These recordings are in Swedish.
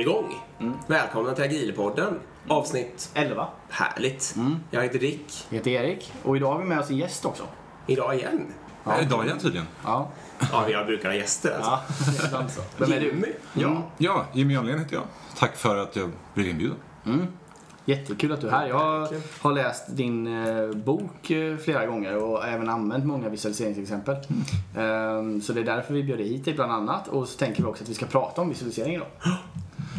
igång. Mm. Välkomna till Agilpodden. Avsnitt 11. härligt. Mm. Jag heter Rick. Jag heter Erik och idag har vi med oss en gäst också. Idag igen. Ja. Idag igen tydligen. Ja, Ja, vi brukar ha gäster alltså. ja. Vem är du? Jimmy. Ja. Ja, Jimmy Alén heter jag. Tack för att jag blev inbjuden. Jättekul att du är här. Jag har läst din eh, bok eh, flera gånger och även använt många visualiseringsexempel. Ehm, så det är därför vi bjöd hit dig bland annat. Och så tänker vi också att vi ska prata om visualisering idag.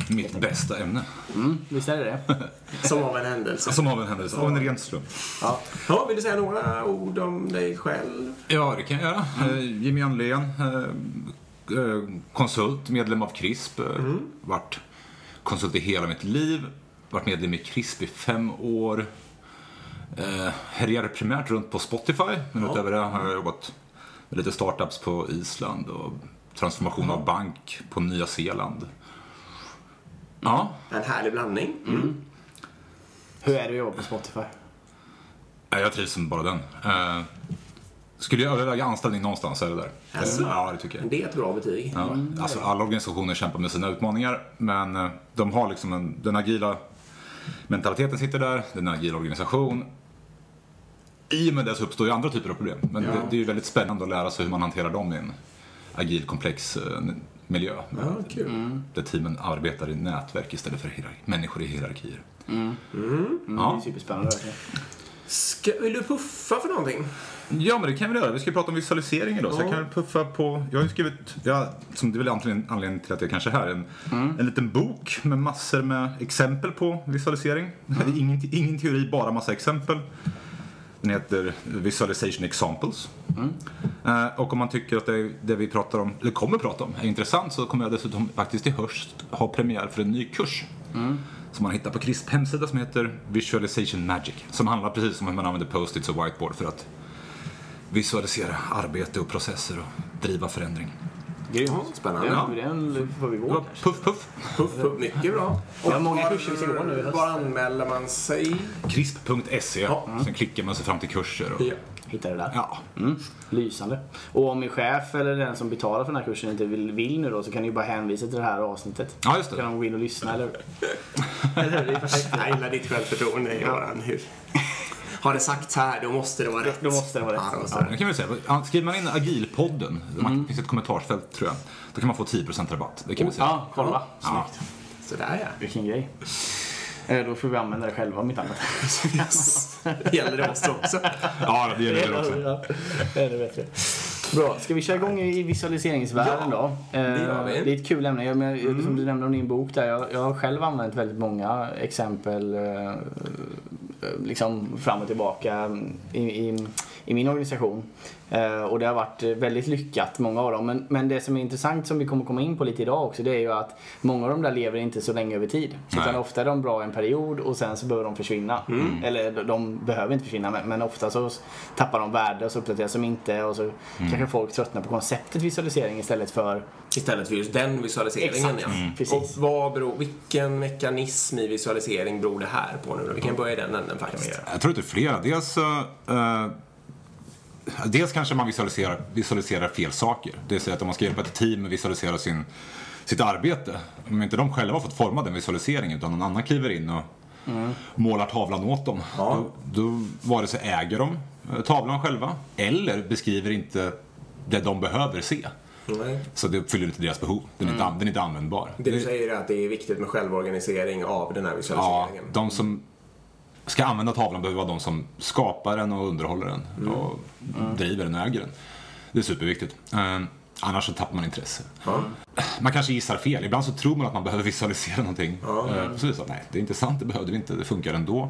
Mitt bästa ämne. Mm, visst är det det? Som av en händelse. Som av en händelse, av en ren slump. Ja. Ja, vill du säga några ord om dig själv? Ja, det kan jag göra. Eh, Jimmy Alén, eh, eh, konsult, medlem av CRISP. eh, Vart konsult i hela mitt liv. Varit medlem i CRISP i fem år. Härjar primärt runt på Spotify, men Ja. utöver det har jag jobbat med lite startups på Island och transformation av bank på Nya Zeeland. Ja, En härlig blandning. Mm. Hur är det att jobba på Spotify? Ja, jag trivs som bara den. Eh, skulle jag överväga anställning någonstans så är det där. Jaså? Ja, det tycker jag. Det är ett bra betyg. Ja. Alltså, alla organisationer kämpar med sina utmaningar, men eh, de har liksom en, den agila mentaliteten sitter där, det är en agil organisation. I och med det så uppstår ju andra typer av problem. Men Ja. det, det är ju väldigt spännande att lära sig hur man hanterar dem i en agil, komplex eh, miljö. Ja, kul. Där teamen arbetar i nätverk istället för hierarki, människor i hierarkier. Mm, Ja. Det är superspännande verkligen. Ska, vill du puffa för någonting? Ja, men det kan vi göra. Vi ska prata om visualisering idag. Så jag kan väl puffa på... Jag har ju skrivit, ja, som det är väl anledningen anledningen till att jag kanske är här, en, en liten bok med massor med exempel på visualisering. ingen, ingen teori, bara massa exempel. Den heter Visualization Examples. Eh, och om man tycker att det, det vi pratar om, eller kommer prata om, är intressant så kommer jag dessutom faktiskt i höst ha premiär för en ny kurs. Som man hittar på CRISP hemsida som heter Visualization Magic. Som handlar precis om hur man använder post-its och whiteboard för att visualisera arbete och processer och driva förändring. Grymt. Spännande. Ja. Den får vi Det gå var kanske. puff puff. Puff, puff. Mycket bra. Vi har många kurser vi ska gå nu i höst. Var anmäler man sig? CRISP.se. Ja. Sen klickar man sig fram till kurser. Och, Ja. Hittar det där. ja. Mm, lysande. Och om min chef eller den som betalar för den här kursen inte vill, vill nu då så kan ni ju bara hänvisa till det här avsnittet. ja, just Så kan det. de gå in och lyssna, eller hur? eller hur? Det är perfekt. Jag gillar ditt självförtroende Göran. Hur? Har det sagts här, då måste det vara rätt. Då måste det vara rätt. Ja, måste det vara Det kan vi säga. Skriver man in agilpodden, det finns ett kommentarsfält tror jag, då kan man få 10% rabatt. Det kan vi säga. Ja, kolla. Ja. Snyggt. Sådär ja. Vilken grej. Eh, Då får vi använda det själva om inte annat. Yes. Gäller det oss också? Ja, det gäller det också. Ja, det är bättre. Bra, ska vi köra igång i visualiseringsvärlden Ja, då? Eh, det gör vi. Mm. Det är ett kul ämne. Jag, men, Som du nämnde om din bok där. Jag, jag har själv använt väldigt många exempel eh, liksom fram och tillbaka mm, i, i, i min organisation. Eh, och det har varit eh, väldigt lyckat, många av dem. Men, men det som är intressant som vi kommer komma in på lite idag också det är ju att många av dem där lever inte så länge över tid. Nej. Utan ofta är de bra en period och sen så behöver de försvinna. Mm. Eller de- behöver inte försvinna men, men ofta så tappar de värde och så uppdateras de inte och så Mm. kanske folk tröttnar på konceptet visualisering istället för Istället för just den visualiseringen Exakt. ja. Mm. Precis. Och vad beror, vilken mekanism i visualisering beror det här på nu då? Vi kan börja i den änden faktiskt. Jag tror att det är flera. Dels, eh, dels kanske man visualiserar, visualiserar fel saker. Det vill säga att om man ska hjälpa ett team att visualisera sin, sitt arbete. Om inte de själva har fått forma den visualiseringen utan någon annan kliver in och målar tavlan åt dem. Ja. Då, då vare sig äger de eh, tavlan själva eller beskriver inte det de behöver se. Nej. Så det uppfyller inte deras behov. Den är, inte, an- den är inte användbar. Det du säger är att det är viktigt med självorganisering av den här Ja, visualiseringen. de som ska använda tavlan behöver vara de som skapar den och underhåller den och driver den och äger den. Det är superviktigt. Eh, annars så tappar man intresse. Ja. Man kanske gissar fel. Ibland så tror man att man behöver visualisera någonting. Ja. Eh, så är det så, nej, det är inte sant, det behövde vi inte, det funkar ändå.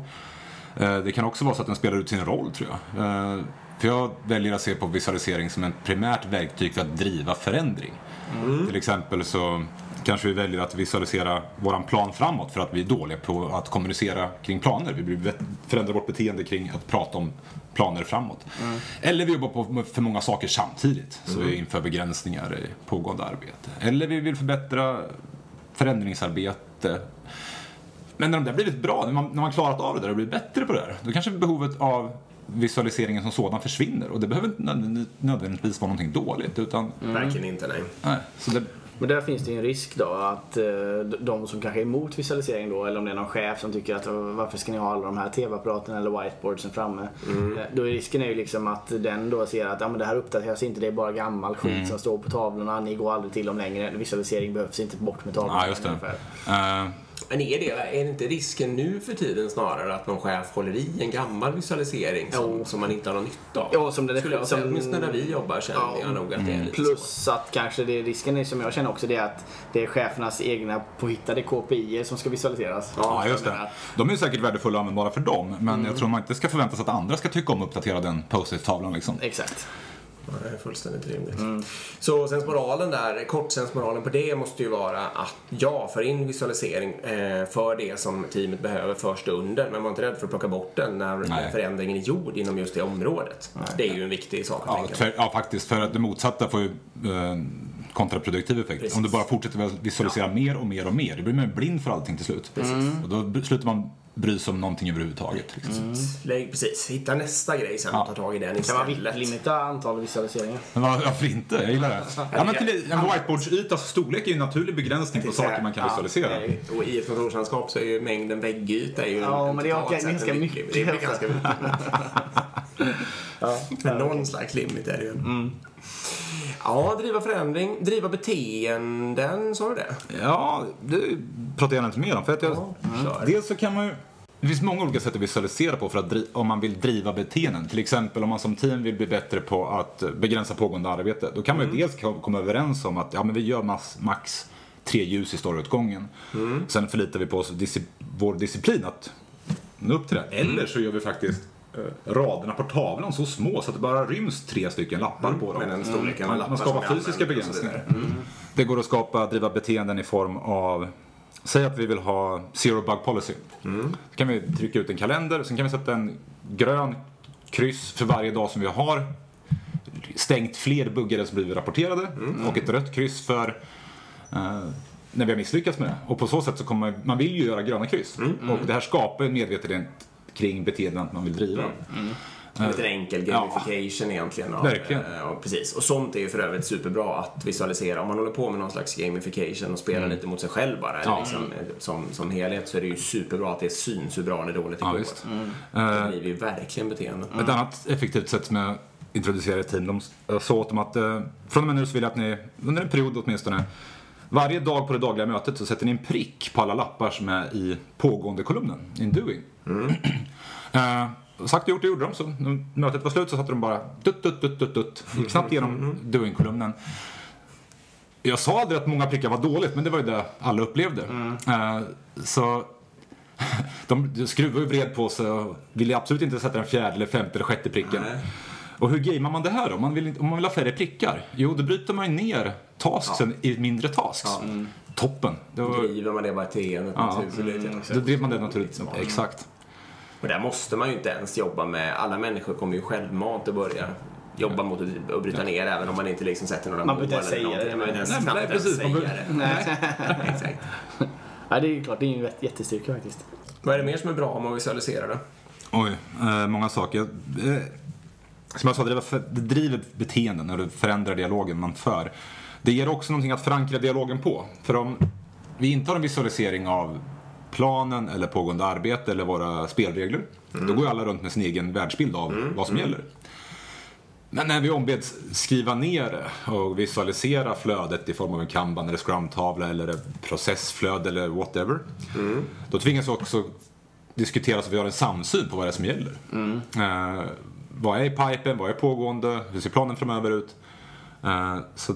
Eh, det kan också vara så att den spelar ut sin roll, tror jag. Eh, för jag väljer att se på visualisering som ett primärt verktyg för att driva förändring. Till exempel så kanske vi väljer att visualisera våran plan framåt för att vi är dåliga på att kommunicera kring planer. Vi vill förändra vårt beteende kring att prata om planer framåt. Eller vi jobbar på för många saker samtidigt, så vi inför begränsningar i pågående arbete. Eller vi vill förbättra förändringsarbete. Men när de där blivit bra, när man, när man klarat av det där och blivit bättre på det där, då kanske behovet av visualiseringen som sådan försvinner. Och det behöver inte nödvändigtvis- vara någonting dåligt, utan Verkligen inte, nej. nej. Så det, Men där finns det ju en risk då att eh, de som kanske är emot visualisering då, eller om det är någon chef som tycker att "Åh, varför ska ni ha alla de här TV-apparaterna eller whiteboardsen framme? Eh, Då är risken är ju liksom att den då ser att ja, men det här uppdateras inte, det är bara gammal skit Mm. som står på tavlorna, ni går aldrig till dem längre, visualisering behövs inte, bort med tavlorna. Ja, just det. Men är det, är det inte risken nu för tiden snarare att någon chef håller i en gammal visualisering som, som man inte har någon nytta av? Ja, som den är- Skulle jag säga, som- åtminstone där vi jobbar känner Ja. jag nog att det är lite så. Plus att kanske det är risken är, som jag känner också det är att det är chefernas egna påhittade KPI som ska visualiseras. Ja, just det. De är säkert värdefulla och användbara för dem, men jag tror man inte ska förvänta sig att andra ska tycka om att uppdatera den post-it-tavlan. Liksom. Exakt. Ja, Det är fullständigt rimligt. Mm. Så sensmoralen där, kort sensmoralen på det måste ju vara att ja, för in visualisering eh, för det som teamet behöver för stunden. Men var inte rädd för att plocka bort den när Nej. förändringen är gjord inom just det området. Det är ju en viktig sak att Ja, tänka för, ja, faktiskt. För att det motsatta får ju eh, kontraproduktiv effekt. Precis. Om du bara fortsätter visualisera mer och mer och mer, då blir man blind för allting till slut. Och då slutar man bry sig om någonting överhuvudtaget. Liksom. Lägg, precis, hitta nästa grej sen Ja. och ta tag i den Kan man istället. limita antal visualiseringar? Men var- varför inte? Jag gillar det. Ja, men till, en whiteboardsytas storlek är ju en naturlig begränsning på saker man kan Ja, visualisera. Och i ett kontorslandskap så är ju mängden väggyta är ju Ja, men det sett ganska en mycket. Det är ganska mycket. Ja. Men någon slags limit är det ju. Ja, driva förändring, driva beteenden, sa du det? Ja, det pratar jag inte mer om. För att jag, Ja, kör. Dels så kan man ju det finns många olika sätt att visualisera på för att om man vill driva beteenden. Till exempel om man som team vill bli bättre på att eh, begränsa pågående arbete. Då kan man ju dels ko- komma överens om att ja, men vi gör mass, max tre ljus i storyutgången. Sen förlitar vi på oss disci- vår disciplin att nå upp till det. Eller så gör vi faktiskt eh, raderna på tavlan så små så att det bara ryms tre stycken lappar på dem. Av Man, man skapar fysiska begränsningar. vidare. Det går att skapa, driva beteenden i form av Säg att vi vill ha zero bug policy. Mm. Så kan vi trycka ut en kalender, sen kan vi sätta en grön kryss för varje dag som vi har stängt fler buggar än som blivit rapporterade Mm. och ett rött kryss för eh, när vi har misslyckats med det. Och på så sätt så kommer man, man vill ju göra gröna kryss. Mm. Och det här skapar en medvetenhet kring beteenden man vill driva. En liten enkel gamification egentligen. Av, Verkligen. eh, och precis. Och sånt är ju för övrigt superbra att visualisera. Om man håller på med någon slags gamification och spelar lite mot sig själv bara, eller Ja. liksom, eh, som, som helhet, så är det ju superbra att det syns hur bra eller dåligt det Ja, går. visst. Det Eh, driver ju verkligen beteenden. Ett annat effektivt sätt som jag introducerade i team, de sa åt dem att eh, från och med nu så vill jag att ni, under en period åtminstone, varje dag på det dagliga mötet så sätter ni en prick på alla lappar som är i pågående kolumnen, in doing. Eh, sagt och gjort, det gjorde de. Så när mötet var slut så satte de bara dutt, dutt, dutt, dutt, dutt. Gick snabbt igenom doing-kolumnen. Jag sa aldrig att många prickar var dåligt, men det var ju det alla upplevde. Eh, så de skruvade och vred på sig och ville absolut inte sätta den fjärde, eller femte eller sjätte pricken. Nej. Och hur gamear man det här då? Om man vill, om man vill ha färre prickar? Jo, då bryter man ju ner tasksen i mindre tasks. Toppen. Då, Driver man det beteendet Ja. naturligt. ja. då driver man det naturligt. Exakt. Och där måste man ju inte ens jobba med, alla människor kommer ju självmant att börja jobba mot att bryta ner även om man inte liksom sätter några Man mål eller säga det, någonting. Man behöver inte ens Nej, knappt nej, ens precis. Man säga det. Exakt. Ja, det är ju klart, det är ju en jättestyrka faktiskt. Vad är det mer som är bra om man visualiserar det? Oj, eh, många saker. Eh, som jag sa, det, driver, det driver beteenden och det förändrar dialogen man för. Det ger också någonting att förankra dialogen på. För om vi inte har en visualisering av planen eller pågående arbete eller våra spelregler, då går ju alla runt med sin egen världsbild av vad som gäller. Men när vi ombeds skriva ner det och visualisera flödet i form av en kanban eller scrumtavla eller processflöde eller whatever. Då tvingas vi också diskutera så att vi har en samsyn på vad det är som gäller. Eh, vad är i pipen, vad är pågående, hur ser planen framöver ut? Eh, så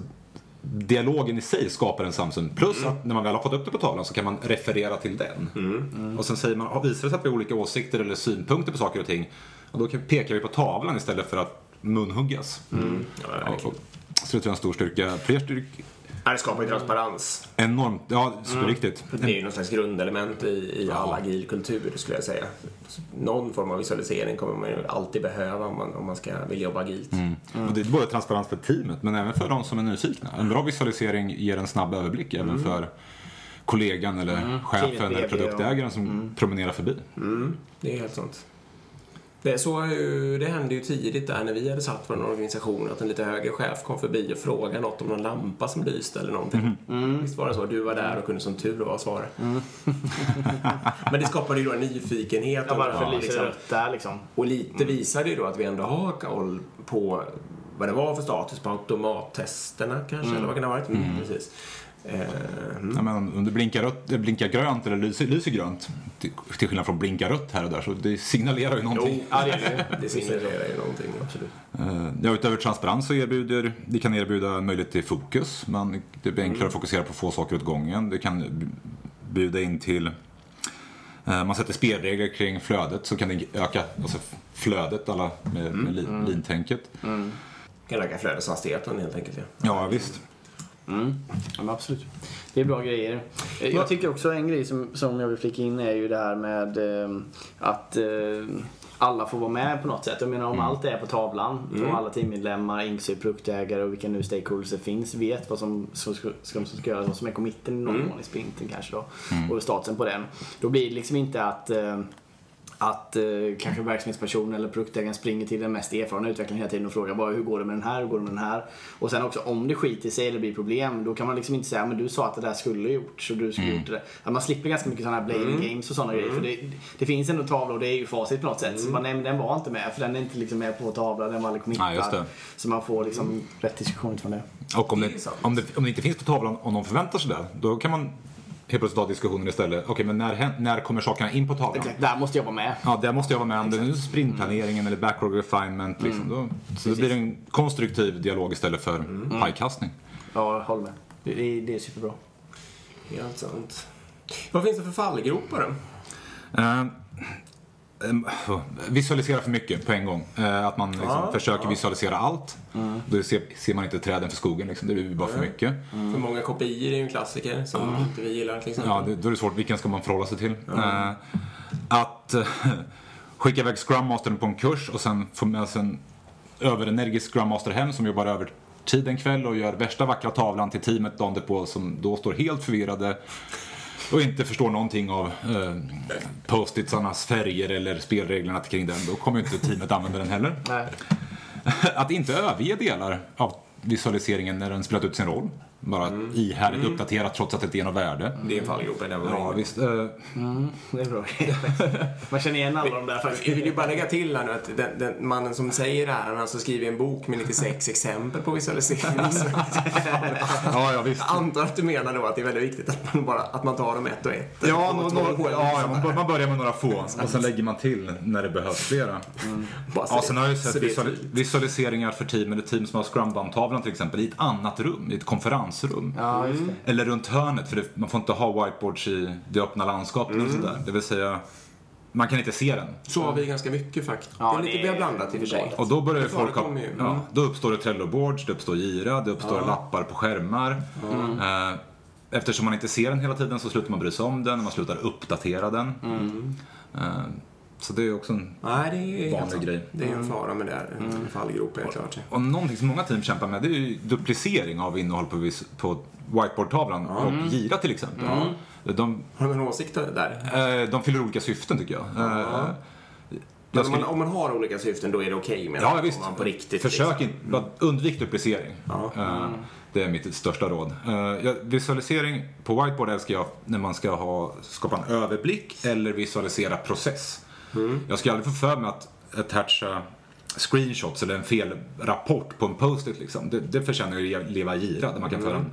dialogen i sig skapar en samsyn. Plus att när man väl har fått upp det på tavlan så kan man referera till den. Och sen säger man, "Ah, visar det sig att vi har olika åsikter eller synpunkter på saker och ting, och då pekar vi på tavlan istället för att munhuggas. Ja, Ja, verkligen. och- så det tror jag är en stor styrka. Fler styrk, Ja, Det skapar ju transparens. enormt, ja superviktigt. Det är ju någon slags grundelement i, i all agil kultur skulle jag säga. Någon form av visualisering kommer man ju alltid behöva om man, om man ska vilja jobba agilt. Och det är både transparens för teamet men även för de som är nyfikna. En bra visualisering ger en snabb överblick även för kollegan eller chefen Teamet eller produktägaren som promenerar förbi. Mm, det är helt sant. Det, så har ju, det hände ju tidigt där när vi hade satt vår organisation att en lite högre chef kom förbi och frågade något om någon lampa som lyste eller någonting. Visst var det så? Du var där och kunde som tur var svara. Men det skapade ju då en nyfikenhet. Ja, varför ja, lyser liksom. det rött där liksom? Och lite visade ju då att vi ändå har koll på vad det var för status på automattesterna kanske, eller vad kan det ha varit? Mm. Precis. Eh, mm. Ja, men om det blinkar, rött, det blinkar grönt eller lyser, lyser grönt, till, till skillnad från blinkar rött här och där, så det signalerar ju någonting. Jo, Ja, det det. det signalerar ju någonting, absolut. Eh, Ja, utöver transparens så erbjuder vi kan erbjuda möjlighet till fokus. Man, det blir enklare att fokusera på få saker åt gången. Det kan bjuda in till eh, man sätter spelregler kring flödet så kan det öka alltså flödet alla med, med li, lintänket. Kan öka flödeshastigheten helt enkelt. Ja. Ja, visst. Mm. Ja, absolut. Det är bra grejer. Eh, Jag tycker också en grej som, som jag vill flika in är ju det här med eh, att eh, alla får vara med på något sätt. Jag menar om allt är på tavlan, om alla teammedlemmar, inklusive produktägare och vilka nu stakeholders det finns, vet vad som, som, ska, som ska göras, vad som är committen i någon mån i sprinten kanske då. Och statusen på den. Då blir det liksom inte att eh, att eh, kanske verksamhetspersonen eller produktägaren springer till den mest erfarna utvecklaren hela tiden och frågar bara, hur går det med den här, hur går det med den här? Och sen också om det skiter sig eller blir problem, då kan man liksom inte säga, men du sa att det där skulle gjorts och du skulle gjort det. Att man slipper ganska mycket sådana här blame games och sådana grejer. För det, det finns ändå tavlor och det är ju facit på något sätt. Så man, nej, men den var inte med, för den är inte liksom med på tavlan, den var aldrig just det. Så man får liksom rätt diskussion utifrån det. Och om Det om, det, om det inte finns på tavlan, om någon förväntar sig det, då kan man helt plötsligt ta diskussionen istället. Okej, men när, när kommer sakerna in på tavlan? Exakt, där måste jag vara med. Ja, där måste jag vara med. Om det är sprintplaneringen eller backlog refinement. Liksom, då, så det blir en konstruktiv dialog istället för pajkastning. Ja, jag håller med. Det, det, det är superbra. Helt sant. Vad finns det för fallgropar då? Ehm, visualisera för mycket på en gång. Eh, att man liksom Ja, försöker ja. visualisera allt. Då ser, ser man inte träden för skogen. Liksom. Det blir bara för mycket. För många kopior är ju en klassiker som inte vi gillar till exempel. Ja, det, då är det svårt. Vilken ska man förhålla sig till? Eh, att skicka iväg Scrum Mastern på en kurs och sen få med sig en överenergisk Scrum Master hem som jobbar över tid en kväll och gör värsta vackra tavlan till teamet dagen på som då står helt förvirrade och inte förstår någonting av eh, post-itsarnas färger eller spelreglerna kring den. Då kommer ju inte teamet använda den heller. Nej. Att inte överge delar av visualiseringen när den spelat ut sin roll. Bara ihärdigt uppdatera trots att det inte ger något värde. Det är en fallgrop. Ja, visst. Eh, Det är bra. Man känner igen alla de där faktiskt. Jag vill ju bara lägga till här nu att den, den mannen som säger det här, han har alltså skrivit en bok med 96 exempel på visualisering. Ja, ja, visst. jag antar att du menar då att det är väldigt viktigt att man, bara, att man tar dem ett och ett. Ja, nå- år, ja, man bör- man börjar med några få och sen lägger man till när det behövs flera. Bara så Ja, det- sen har jag ju så sett är tydligt. visualiseringar för team eller team som har scrum-tavlan till exempel i ett annat rum, i ett konferensrum. Ja, det. Eller runt hörnet, för det, man får inte ha whiteboards i det öppna landskapet och sådär. Det vill säga, man kan inte se den. Så har vi ganska mycket faktiskt. Ja, det är lite har blandat i och för sig. Och då börjar folk ha, ju. ja, Mm. då uppstår det Trello-boards, det uppstår Gira, det uppstår lappar på skärmar. Eh, Eftersom man inte ser den hela tiden så slutar man bry sig om den, man slutar uppdatera den. Eh, Så det är också en Nej, det är Vanlig sant. grej. Det är en fara med det här. En fallgrop helt klart. Och någonting som många team kämpar med det är ju duplicering av innehåll på, vis- på whiteboardtavlan och Gira till exempel. De, Har du någon åsikt där? eh, de fyller olika syften tycker jag. Eh, Men om, man, om man har olika syften då är det okej med ja, visst. Man på riktigt Försök liksom. inte, bara undvik duplicering. Ja. Eh, Det är mitt största råd. Eh, visualisering på whiteboard älskar jag när man ska ha, skapa en överblick eller visualisera process. Jag ska aldrig få för mig att attacha screenshots eller en fel rapport på en post-it. Liksom. Det, det förtjänar ju att leva i gira där man kan föra en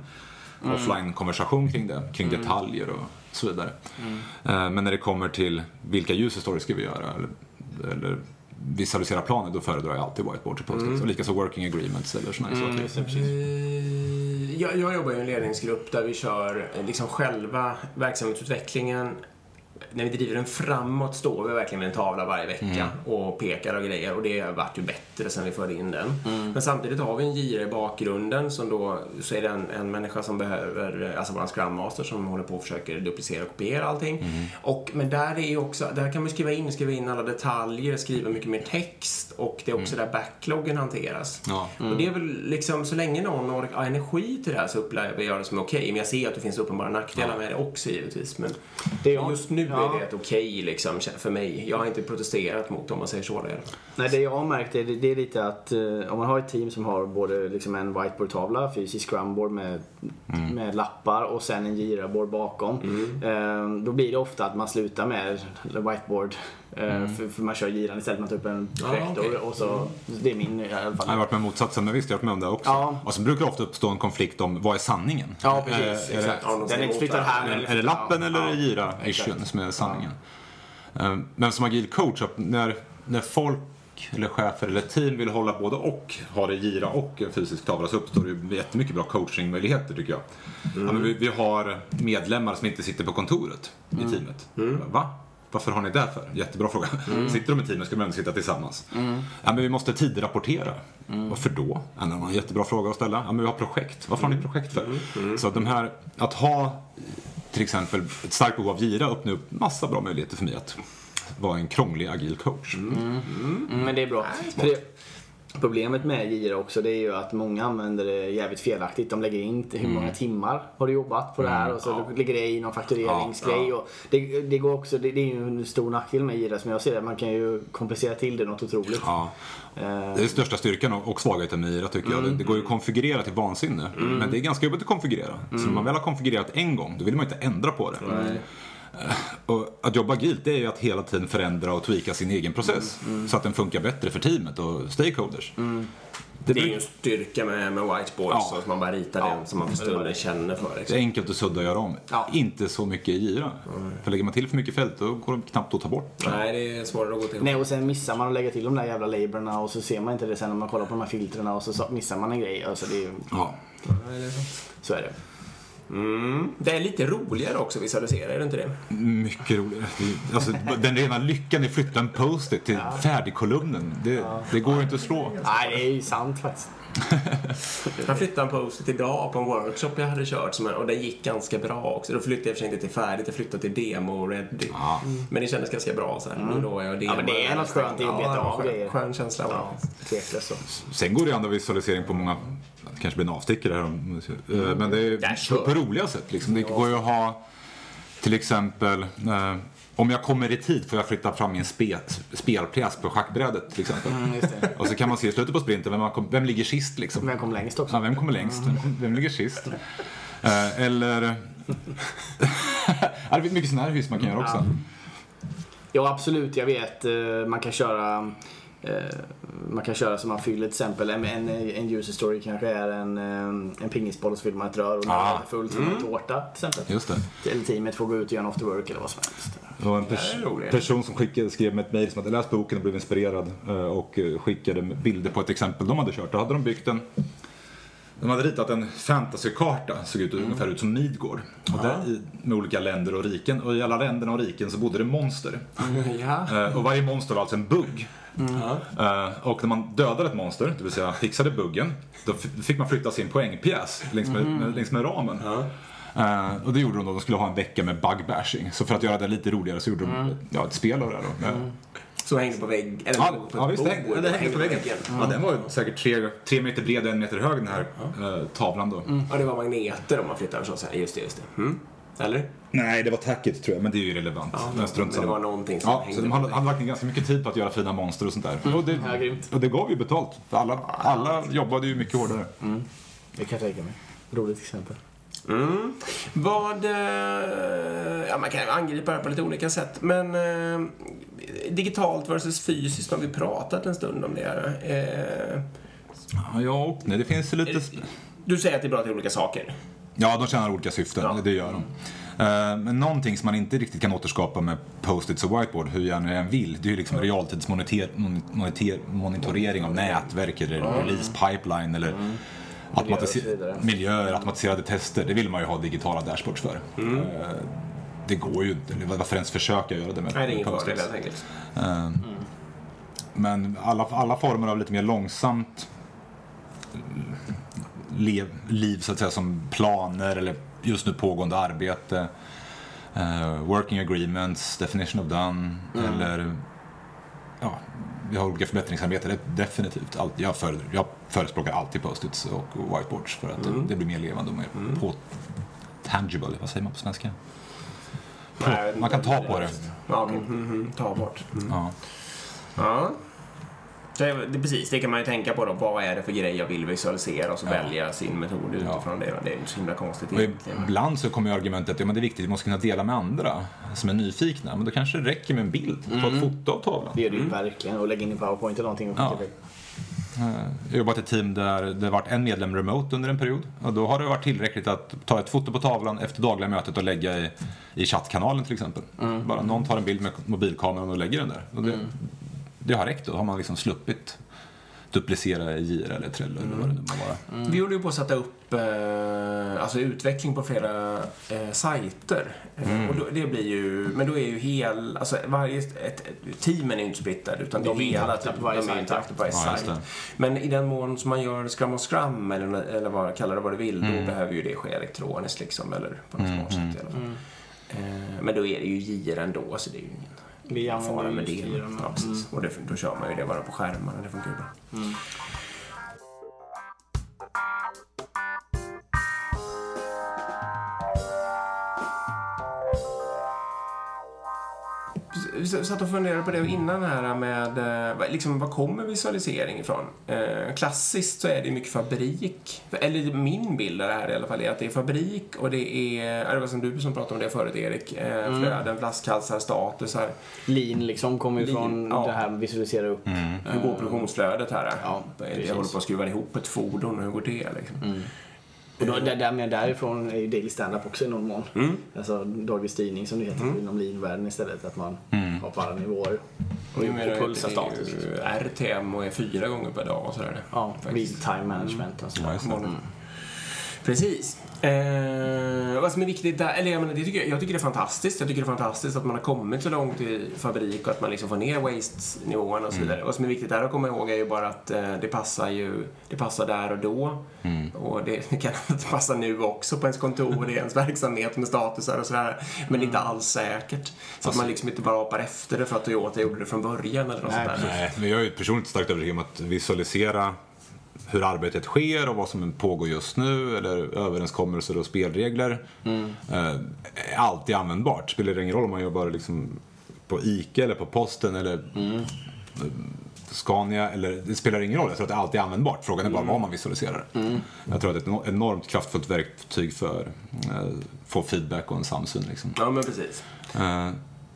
offline-konversation kring det, kring detaljer och så vidare. Eh, Men när det kommer till vilka user stories ska vi göra eller, eller visualisera planer, då föredrar jag alltid whiteboard till post-its. Och likaså working agreements eller sådana här saker. Jag, jag jobbar i en ledningsgrupp där vi kör eh, liksom själva verksamhetsutvecklingen. När vi driver den framåt står vi verkligen med en tavla varje vecka och pekar och grejer och det har varit ju bättre sen vi förde in den. Men samtidigt har vi en gira i bakgrunden som då så är det en, en människa som behöver, alltså vår Scrum Master som håller på och försöker duplicera och kopiera allting. Och, men där är ju också, där kan man skriva in, skriva in alla detaljer, skriva mycket mer text och det är också där backloggen hanteras. Ja. Och det är väl liksom, så länge någon har energi till det här så upplever jag det som okej. Men jag ser att det finns uppenbara nackdelar med det också givetvis. Men Det jag- just nu Ja. är det ett okej liksom, för mig. Jag har inte protesterat mot om man säger så. Där. Nej, det jag har märkt är, det är lite att eh, om man har ett team som har både liksom en whiteboard-tavla, fysisk scrumboard med, med lappar och sen en gira-board bakom. Eh, då blir det ofta att man slutar med whiteboard. Eh, för, för man kör giran istället, man tar upp en projektor okej. och så, det är min i alla Jag har fall. varit med motsatsen, men visst, jag har varit med om det också. Ja. Och så brukar det ofta uppstå en konflikt om vad är sanningen? Ja, precis. Eh, är, det, exakt. ja, de Den är här. är det lappen ja, eller är det ja, gira-issuen exakt. som är sanningen? Eh, Men som agil coach, när, när folk eller chefer eller team vill hålla både och, ha det gira och en fysisk tavla så uppstår det ju jättemycket bra coachingmöjligheter tycker jag. Ja, men vi, vi har medlemmar som inte sitter på kontoret i teamet. Va? Varför har ni det för? Jättebra fråga. Sitter de i teamet ska de ändå sitta tillsammans. Ja, men vi måste tidrapportera. Varför då? En annan jättebra fråga att ställa. Ja, men vi har projekt. Varför har ni projekt för? Så att de här, att ha till exempel ett starkt behov av gira öppnar upp massa bra möjligheter för mig att vara en krånglig agil coach. Mm, men det är bra. Det, problemet med Gira också det är ju att många använder det jävligt felaktigt. De lägger in hur många timmar har du jobbat på det här och så lägger det i någon faktureringsgrej. Och det, det, går också, det, det är ju en stor nackdel med Gira som jag ser det. Man kan ju komplicera till det något otroligt. Ja. Eh, Det är den största styrkan och svagheten med IRA tycker jag. Det, går ju att konfigurera till vansinne. Men det är ganska jobbigt att konfigurera. Så när man väl har konfigurerat en gång, då vill man inte ändra på det. Eh, Och att jobba agilt, det är ju att hela tiden förändra och tweaka sin egen process. Så att den funkar bättre för teamet och stakeholders. Det är ju en styrka med, med whiteboards, Ja. så att man bara ritar den som man för stunden känner för. Det är Liksom. enkelt att sudda och göra om. Ja. Inte så mycket i Gira. För lägger man till för mycket fält, då går det knappt att ta bort. Nej, det är svårare att gå till. Nej och sen missar man att lägga till de där jävla laborna och så ser man inte det sen när man kollar på de här filtrerna och så så missar man en grej. Alltså det är ju, Ja. så är det. Mm. Det är lite roligare också att visualisera, är det inte det? Mycket roligare. Alltså, den rena lyckan i att flytta en post-it till färdigkolumnen, det, det går ju inte att slå. Nej det är ju sant faktiskt. Jag flyttade en post-it idag på en workshop jag hade kört som, och det gick ganska bra också. Då flyttade jag för sig inte till färdigt, jag flyttade till demo ready. Ja. Men det kändes ganska bra så här. Nu lovar jag demo. Ja, men det är något skönt i att beta av skön, grejer. Skön känsla. Ja, så. Sen går det an att visualisering på många, det kanske blir en avstickare här, eh, men det är på roliga sätt. Liksom. Det går ju att ha till exempel eh, om jag kommer i tid får jag flytta fram min spe, spelpjäs på schackbrädet till exempel. Mm. Och så kan man se i slutet på sprinten, vem, kom- vem ligger sist liksom? Vem kom längst också? Ja, vem kommer längst? Vem, kom- vem ligger sist? Eh, eller... det finns mycket sådana här hyss man kan göra också. Ja absolut, jag vet. eh, Man kan köra man kan köra så man fyller till exempel en, en, en user story kanske är en, eh, en pingisboll och så fyller man ett rör och Ah. det är fullt en tårta till exempel. Just det. Eller teamet får gå ut och göra en after work eller vad som helst. Det var en pers- Det person som skickade, skrev med ett mejl som hade läst boken och blev inspirerad eh, och eh, skickade bilder på ett exempel de hade kört. Då hade de byggt en de hade ritat en fantasykarta, såg ut ungefär ut som Midgård. Och där, i, med olika länder och riken. Och i alla länderna och riken så bodde det monster. Ja. Eh, och varje monster var alltså en bugg. Ja. Eh, och när man dödade ett monster, det vill säga fixade buggen, då fick man flytta sin poängpjäs längs med, med, längs med ramen. Eh, och det gjorde de då, de skulle ha en vecka med bug bashing. Så för att göra det lite roligare så gjorde de ja, ett spel av det då. med- Så hängde på vägg, eller Ja, på ja visst, det hängde, det hängde på väggen. Ja, den var säkert tre, tre meter bred och en meter hög den här eh, tavlan då. Ja, det var magneter om man flyttade förstås. Just det, just det. Mm. Eller? Nej, det var tacket tror jag, men det är ju relevant. men strunt Men det var någonting som Ja, hängde så de hade, hade lagt ner ganska mycket tid på att göra fina monster och sånt där. Och, det, Ja, grymt. och det gav ju betalt. För alla, alla jobbade ju mycket hårdare. Det kan jag tänka mig. Roligt exempel. Mm. Vad... eh, Ja, man kan ju angripa det här på lite olika sätt. Men eh, digitalt versus fysiskt har vi pratat en stund om det. Eh, Ja och nej, det finns ju lite... sp- du säger att det är bra till olika saker. Ja, de tjänar olika syften, Ja. det gör de. Eh, Men någonting som man inte riktigt kan återskapa med post-its och whiteboard, hur gärna jag än vill, det är ju liksom realtidsmonitorering av nätverk eller release pipeline eller och automatiser- miljöer, automatiserade tester. Det vill man ju ha digitala dashboards för. Eh, Det går ju inte, varför ens försöka göra det med Nej, det är ingen fördel helt enkelt. Men alla, alla former av lite mer långsamt lev, liv så att säga som planer eller just nu pågående arbete. eh, working agreements, definition of done eller ja, vi har olika förbättringsarbeten. Definitivt. Allt, jag, för, jag förespråkar alltid post-its och whiteboards för att det blir mer levande och mer på tangible. Vad säger man på svenska? Nej, Man kan ta på det. Ja, okej. Mhm, mhm. Ta bort. Mm. Ja. Ja. Så det, det, precis, det kan man ju tänka på då. Vad är det för grej jag vill visualisera och så Ja. välja sin metod utifrån det. Det är inte så himla konstigt egentligen. ibland så kommer ju argumentet att ja, men det är viktigt, vi måste kunna dela med andra som är nyfikna. Men då kanske det räcker med en bild. Ta ett foto av tavlan. Det gör det ju verkligen. Och lägga in i PowerPoint eller någonting och Ja. Eh, Jag har jobbat i ett team där det har varit en medlem remote under en period. Och då har det varit tillräckligt att ta ett foto på tavlan efter dagliga mötet och lägga i, i chattkanalen till exempel. Bara någon tar en bild med mobilkameran och lägger den där. Och det, det har räckt. Då har man liksom sluppit duplicera Jira eller Trello eller vad det nu må vara. Vi håller ju på att sätta upp eh, alltså utveckling på flera eh, sajter. Eh, och då, det blir ju, men då är ju hel, alltså varje, ett, ett, teamen är ju inte splittade utan De det är hela på varje de är sajt, interaktiva på varje Ja, sajt. Men i den mån som man gör Scrum och Scrum eller, eller vad, kalla det vad du vill, då behöver ju det ske elektroniskt liksom, eller på något smart sätt i alla fall. Eh, men då är det ju Jira ändå, så det är ju ingen Vi använder fara med det. Ja, precis. Och det, då kör man ju det bara på skärmen och det funkar ju bra. Vi satt och funderade på det innan här med, eh, vad- liksom, var kommer visualisering ifrån? Eh, klassiskt så är det mycket fabrik, eller min bild av det här i alla fall är att det är fabrik och det är, det var som du som pratade om det förut Erik, eh, flöden, flaskhalsar, statusar. Lean liksom kommer ju från ja. det här visualisera upp. Hur går produktionsflödet här? Ja, jag håller på att skruva ihop ett fordon, hur går det liksom? Och då, där, där, men därifrån är ju daily stand-up också i någon mån. Mm. Alltså daglig styrning som det heter inom lean-världen istället. Att man Mm. har på alla nivåer. Och numera och pulsa heter det status. ju RTM och är fyra gånger per dag och sådär. Ja, real time management och sådär. Mm. Precis. Eh, vad som är viktigt där, eller jag menar, det tycker jag, jag tycker det är fantastiskt. Jag tycker det är fantastiskt att man har kommit så långt i fabrik och att man liksom får ner waste-nivåerna och så vidare. Vad som är viktigt där att komma ihåg är ju bara att eh, det passar ju, det passar där och då. Och det, det kan inte passa nu också på ens kontor i ens verksamhet med statusar och sådär. Men det är inte alls säkert. Så att man liksom inte bara apar efter det för att Toyota gjorde det från början eller något Nej, sånt där. Nej, men jag är ju personligt starkt övertygad om att visualisera hur arbetet sker och vad som pågår just nu eller överenskommelser och spelregler eh, är alltid användbart. Spelar det ingen roll om man jobbar liksom på ICA eller på posten eller eh, Scania eller det spelar ingen roll. Jag tror att det alltid är användbart. Frågan är bara vad man visualiserar. Jag tror att det är ett enormt kraftfullt verktyg för att få feedback och en samsyn. Liksom. Ja, men precis. Eh,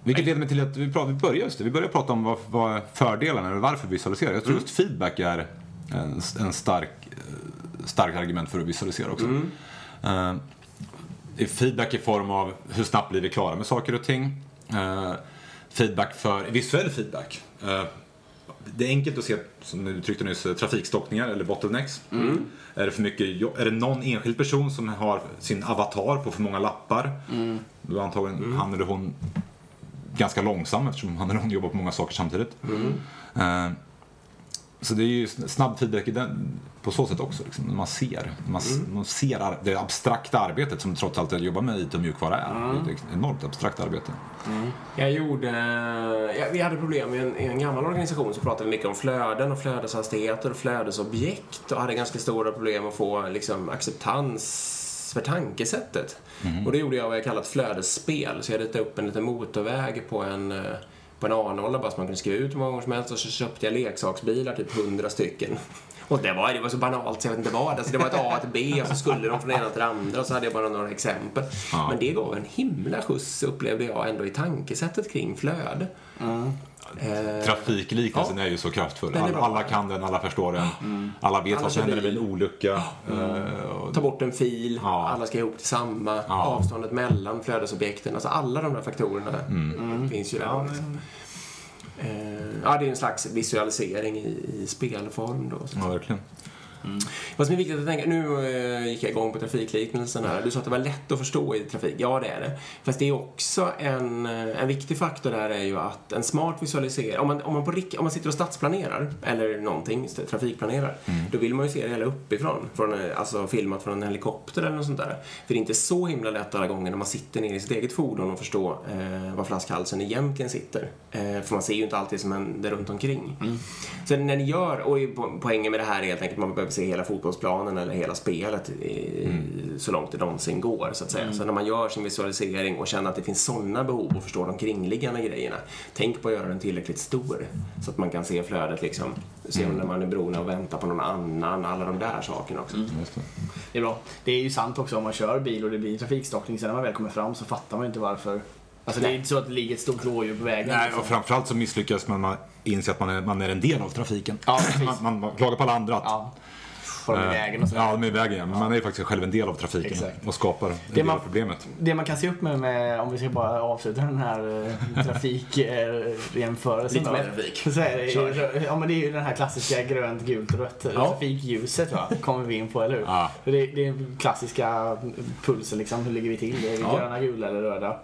vilket leder mig till att vi, pratar, vi börjar just det, vi börjar prata om vad, vad fördelarna är och varför vi visualiserar. Jag tror just feedback är en, en stark, eh, starkt argument för att visualisera också. Eh, det är feedback i form av hur snabbt blir vi klara med saker och ting. Eh, feedback för, visuell feedback. Eh, det är enkelt att se, som du uttryckte nyss, trafikstockningar eller bottlenecks. Är det för mycket Är det någon enskild person som har sin avatar på för många lappar? Då är antagligen han eller hon ganska långsam eftersom han eller hon jobbar på många saker samtidigt. Eh, så det är ju snabb feedback den, på så sätt också. Liksom, man ser, man, s- man ser det abstrakta arbetet som trots allt att jobba med IT och mjukvara är. Det är ett enormt abstrakt arbete. Jag gjorde... Ja, vi hade problem i en, i en gammal organisation så pratade vi mycket om flöden och flödeshastigheter och flödesobjekt och hade ganska stora problem att få liksom, acceptans för tankesättet. Och då gjorde jag vad jag kallar ett flödesspel. Så jag ritade upp en liten motorväg på en, eh, på en A0 bara så man kunde skriva ut hur många gånger som helst och så köpte jag leksaksbilar, typ 100 stycken. Och det var, det var så banalt så jag vet inte vad. Alltså det var ett A till B och så skulle de från det ena till det andra och så hade jag bara några exempel. Ja. Men det gav en himla skjuts upplevde jag ändå i tankesättet kring flöde. Eh, Trafikliknelsen är ju så kraftfull. Alla, alla kan den, alla förstår den. Alla vet Alla vad som händer vid en olycka. Eh, och- Ta bort en fil, Ja. alla ska ihop till samma, Ja. avståndet mellan flödesobjekten. Alltså alla de där faktorerna Mm. finns ju där. liksom. Eh, ja, det är en slags visualisering i, i spelform då. Så. Ja, verkligen. Vad som är viktigt att tänka, nu eh, gick jag igång på trafikliknelsen här. Du sa att det var lätt att förstå i trafik. Ja, det är det. Fast det är också en, eh, en viktig faktor där är ju att en smart visualisering, om man, om man, på, om man sitter och stadsplanerar eller någonting, trafikplanerar, då vill man ju se det hela uppifrån. Från, eh, alltså filmat från en helikopter eller något sånt där. För det är inte så himla lätt alla gånger när man sitter ner i sitt eget fordon och förstå eh, var flaskhalsen egentligen sitter. Eh, för man ser ju inte alltid som händer runt omkring. Så när ni gör, och po- poängen med det här är helt enkelt att man behöver se hela fotbollsplanen eller hela spelet i, så långt det någonsin går. Så att säga. Så när man gör sin visualisering och känner att det finns sådana behov och förstår de kringliggande grejerna. Tänk på att göra den tillräckligt stor så att man kan se flödet liksom. Se när man är beroende av att vänta på någon annan. Alla de där sakerna också. Just det. Det är bra. Det är ju sant också om man kör bil och det blir trafikstockning. Sen när man väl kommer fram så fattar man inte varför. Alltså det är inte så att det ligger ett stort rådjur på vägen. Nej, liksom. och framförallt så misslyckas man med att inse att man är, man är en del av trafiken. Ja, man, man, man klagar på alla andra att Ja. Får de i Eh, vägen och så. Ja, de är i vägen ja. Men man är ju faktiskt själv en del av trafiken Exakt. och skapar en Det del man- av problemet. Det man kan se upp med, med om vi ska bara avsluta den här eh, trafikjämförelsen. Lite då. mer trafik. Så är det, Kör. ja, men det är ju den här klassiska grönt, gult, rött. Ja. Trafikljuset va? kommer vi in på, eller hur? Ja. Det, det är den klassiska pulsen, liksom. hur ligger vi till? Det är vi Ja. gröna, gula eller röda?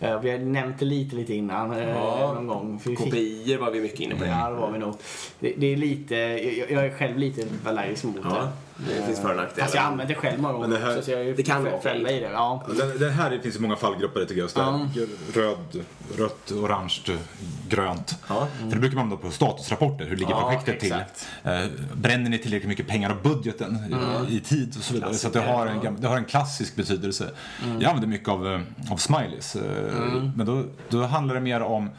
Eh, vi har nämnt det lite, lite innan eh, Ja. någon gång. Kopior var vi mycket inne på. Ja, det var vi nog. Det, det är lite, jag, jag är själv lite allergisk mot Ja, det. Det finns för och nackdelar. Fast jag det själv många gånger här- också, så jag är ju det kan fälla i det. Ja. Den, den här det finns ju många fallgrupper tycker jag. Så Ja. Röd, rött, orange, grönt. Ja. För det brukar man då på statusrapporter. Hur ligger Ja, projektet exakt. till? Eh, bränner ni tillräckligt mycket pengar av budgeten eh, i tid och så vidare. Så att det, har en, det har en klassisk betydelse. Jag använder mycket av, eh, av smileys. eh, Men då, då handlar det mer om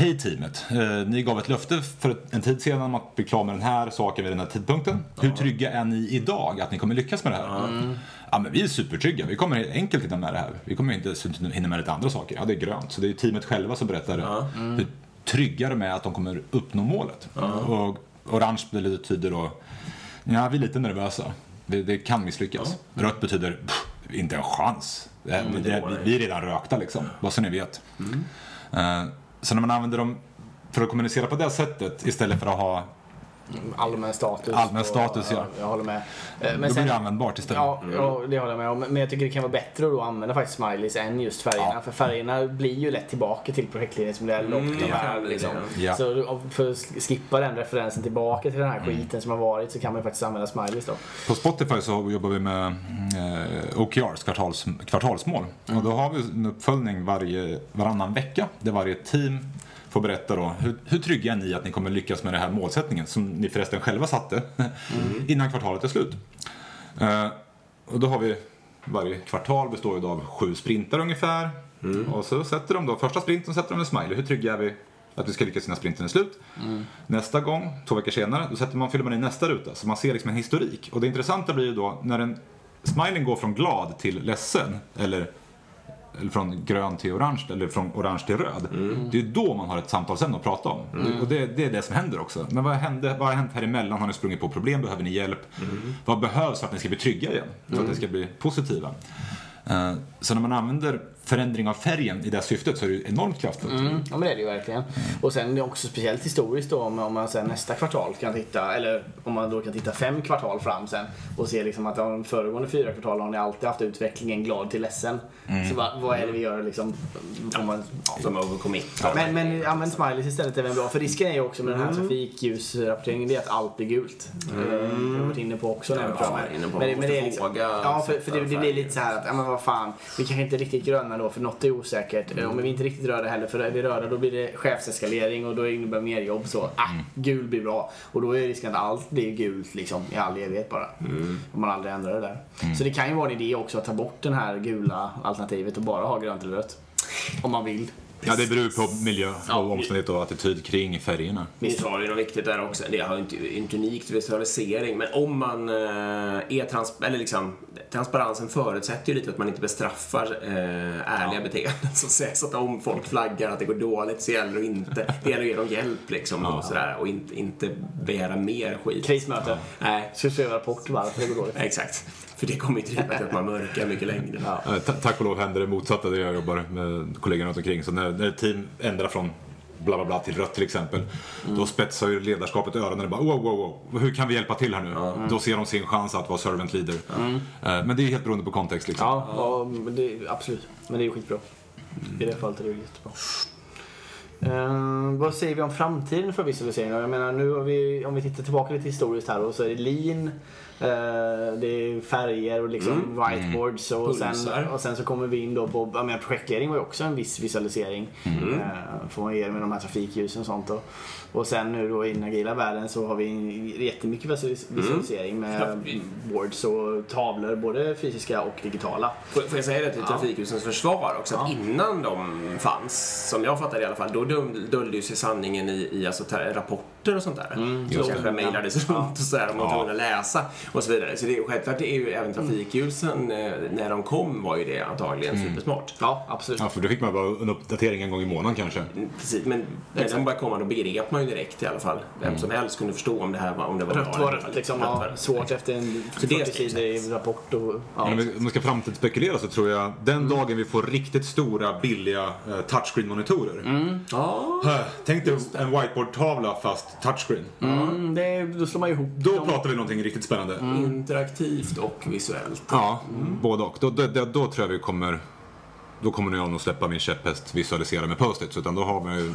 Hej teamet! Eh, ni gav ett löfte för en tid sedan om att bli klar med den här saken vid den här tidpunkten. Hur trygga är ni idag att ni kommer lyckas med det här? Ja, men vi är supertrygga. Vi kommer enkelt hinna med det här. Vi kommer inte hinna med lite andra saker. Ja, det är grönt. Så det är teamet själva som berättar hur trygga de är att de kommer uppnå målet. Och orange betyder då, ja, vi är lite nervösa. Det, det kan misslyckas. Rött betyder, pff, inte en chans. Det, men det, vi, vi är redan rökta liksom, bara så ni vet. Eh, så när man använder dem för att kommunicera på det sättet istället för att ha, Allmän status. Allmän och- status, ja. Jag håller med. Eh, Men då sen, blir det användbart istället. Ja, ja, det håller jag med om. Men jag tycker det kan vara bättre att använda faktiskt smileys än just färgerna. Ja. För färgerna blir ju lätt tillbaka till projektledningsmodell och Mm, de ja, här. det är Liksom. Ja. Så för att skippa den referensen tillbaka till den Mm. här skiten som har varit så kan man ju faktiskt använda smileys då. På Spotify så jobbar vi med eh, OKRs, kvartals, kvartalsmål. Och då har vi en uppföljning varje, varannan vecka där varje team får berätta då hur, hur trygga är ni att ni kommer lyckas med den här målsättningen som ni förresten själva satte innan kvartalet är slut. Eh, och då har vi varje kvartal består ju av sju sprintar ungefär. Och så sätter de då, första sprinten sätter de en smiley. Hur trygga är vi att vi ska lyckas innan sprinten är slut? Nästa gång, två veckor senare, då sätter man, fyller man i nästa ruta. Så man ser liksom en historik. Och det intressanta blir ju då när en smileyn går från glad till ledsen. Eller, eller från grön till orange eller från orange till röd. Det är då man har ett samtalsämne att prata om. Och det, det är det som händer också. Men vad, hände, vad har hänt här emellan? Har ni sprungit på problem? Behöver ni hjälp? Vad behövs för att ni ska bli trygga igen? För att ni ska bli positiva? Eh, Så när man använder förändring av färgen i det här syftet så är det enormt kraftfullt. Mm, ja men det är det ju verkligen. Och sen är det också speciellt historiskt då om, om man sen nästa kvartal kan titta, eller om man då kan titta fem kvartal fram sen och se liksom att de föregående fyra kvartalen har ni alltid haft utvecklingen glad till ledsen. Så vad, vad är det vi gör liksom? Får man, Som overcommit. Men, men använd smileys istället är väl bra. För risken är ju också med Mm. den här trafikljusrapporteringen det är att allt blir gult. Mm. Jag har varit inne på också. Ja, jag. inne på. men, men det är liksom, Ja, för, för det, det blir lite så här att, ja men vad fan, vi kanske inte är riktigt gröna då för något är osäkert. Mm. Om vi inte riktigt röda heller, för är vi röda då blir det chefseskalering och då innebär mer jobb så. Ah, Mm. gul blir bra. Och då är risken att allt blir gult liksom i all evighet bara. Mm. Om man aldrig ändrar det där. Så det kan ju vara en idé också att ta bort den här gula alternativet och bara ha grönt eller rött. Om man vill. Ja, det beror på miljö Ja. och omständighet och attityd kring färgerna. Visst har du något viktigt där också. Det har ju inte, inte unikt visualisering, men om man eh, är trans eller liksom, transparensen förutsätter ju lite att man inte bestraffar eh, ärliga beteenden så att säga. Så att om folk flaggar att det går dåligt så gäller det inte, det gäller att ge dem hjälp liksom och sådär och inte, inte begära mer skit. Krismöte. Nej, Ska skriva rapport varför det går dåligt. exakt. För det kommer ju driva till att man mörkar mycket längre. Ja. Ta- Tack och lov händer det motsatta där jag jobbar med kollegorna runt omkring. Så när, när ett team ändrar från bla bla bla till rött till exempel. Då spetsar ju ledarskapet öronen och bara wow, wow, wow. Hur kan vi hjälpa till här nu? Då ser de sin chans att vara servant leader. Eh, Men det är helt beroende på kontext liksom. Ja, ja men det, absolut. Men det är ju skitbra. I det fallet är det jättebra. Eh, vad säger vi om framtiden för visualisering? Jag menar, nu har vi, om vi tittar tillbaka lite historiskt här och så är det lean det är färger och liksom whiteboards och sen, Pulsar. och sen så kommer vi in då på, jag menar projektledning var ju också en viss visualisering. Eh, får man ge med de här trafikljusen och sånt. Och, och sen nu då i den agila världen så har vi jättemycket visualis- visualisering med boards och tavlor, både fysiska och digitala. Får får jag säga det till trafikljusens försvar också, att innan de fanns, som jag fattade i alla fall, då dolde ju sig sanningen i, i alltså, rapporter och sånt där. Mm, så kanske mejlades runt och sådär och man var Ja. tvungen att läsa och så vidare. Så det är, självklart, är ju även trafikljusen, eh, när de kom var ju det antagligen Mm. supersmart. Ja, absolut. Ja, för då fick man bara en uppdatering en gång i månaden kanske. Precis, men när de började komma då begrep man ju direkt i alla fall. Vem som helst kunde förstå om det här var, om det var Rött bra var rött liksom. Ja, svårt efter en Så det 40 ska ju sidor rapport. Och, ja. Om vi ska framtidsspekulera så tror jag den dagen vi får riktigt stora billiga eh, touchscreen-monitorer. Ja, Äh, Tänk dig en whiteboard-tavla fast touchscreen. Mm, det, då slår man ihop Då dem. pratar vi någonting riktigt spännande. Interaktivt och visuellt. Ja, både och. Då, då, då, då tror jag vi kommer... Då kommer jag nog släppa min käpphäst visualisera med post-its. Utan då har man ju,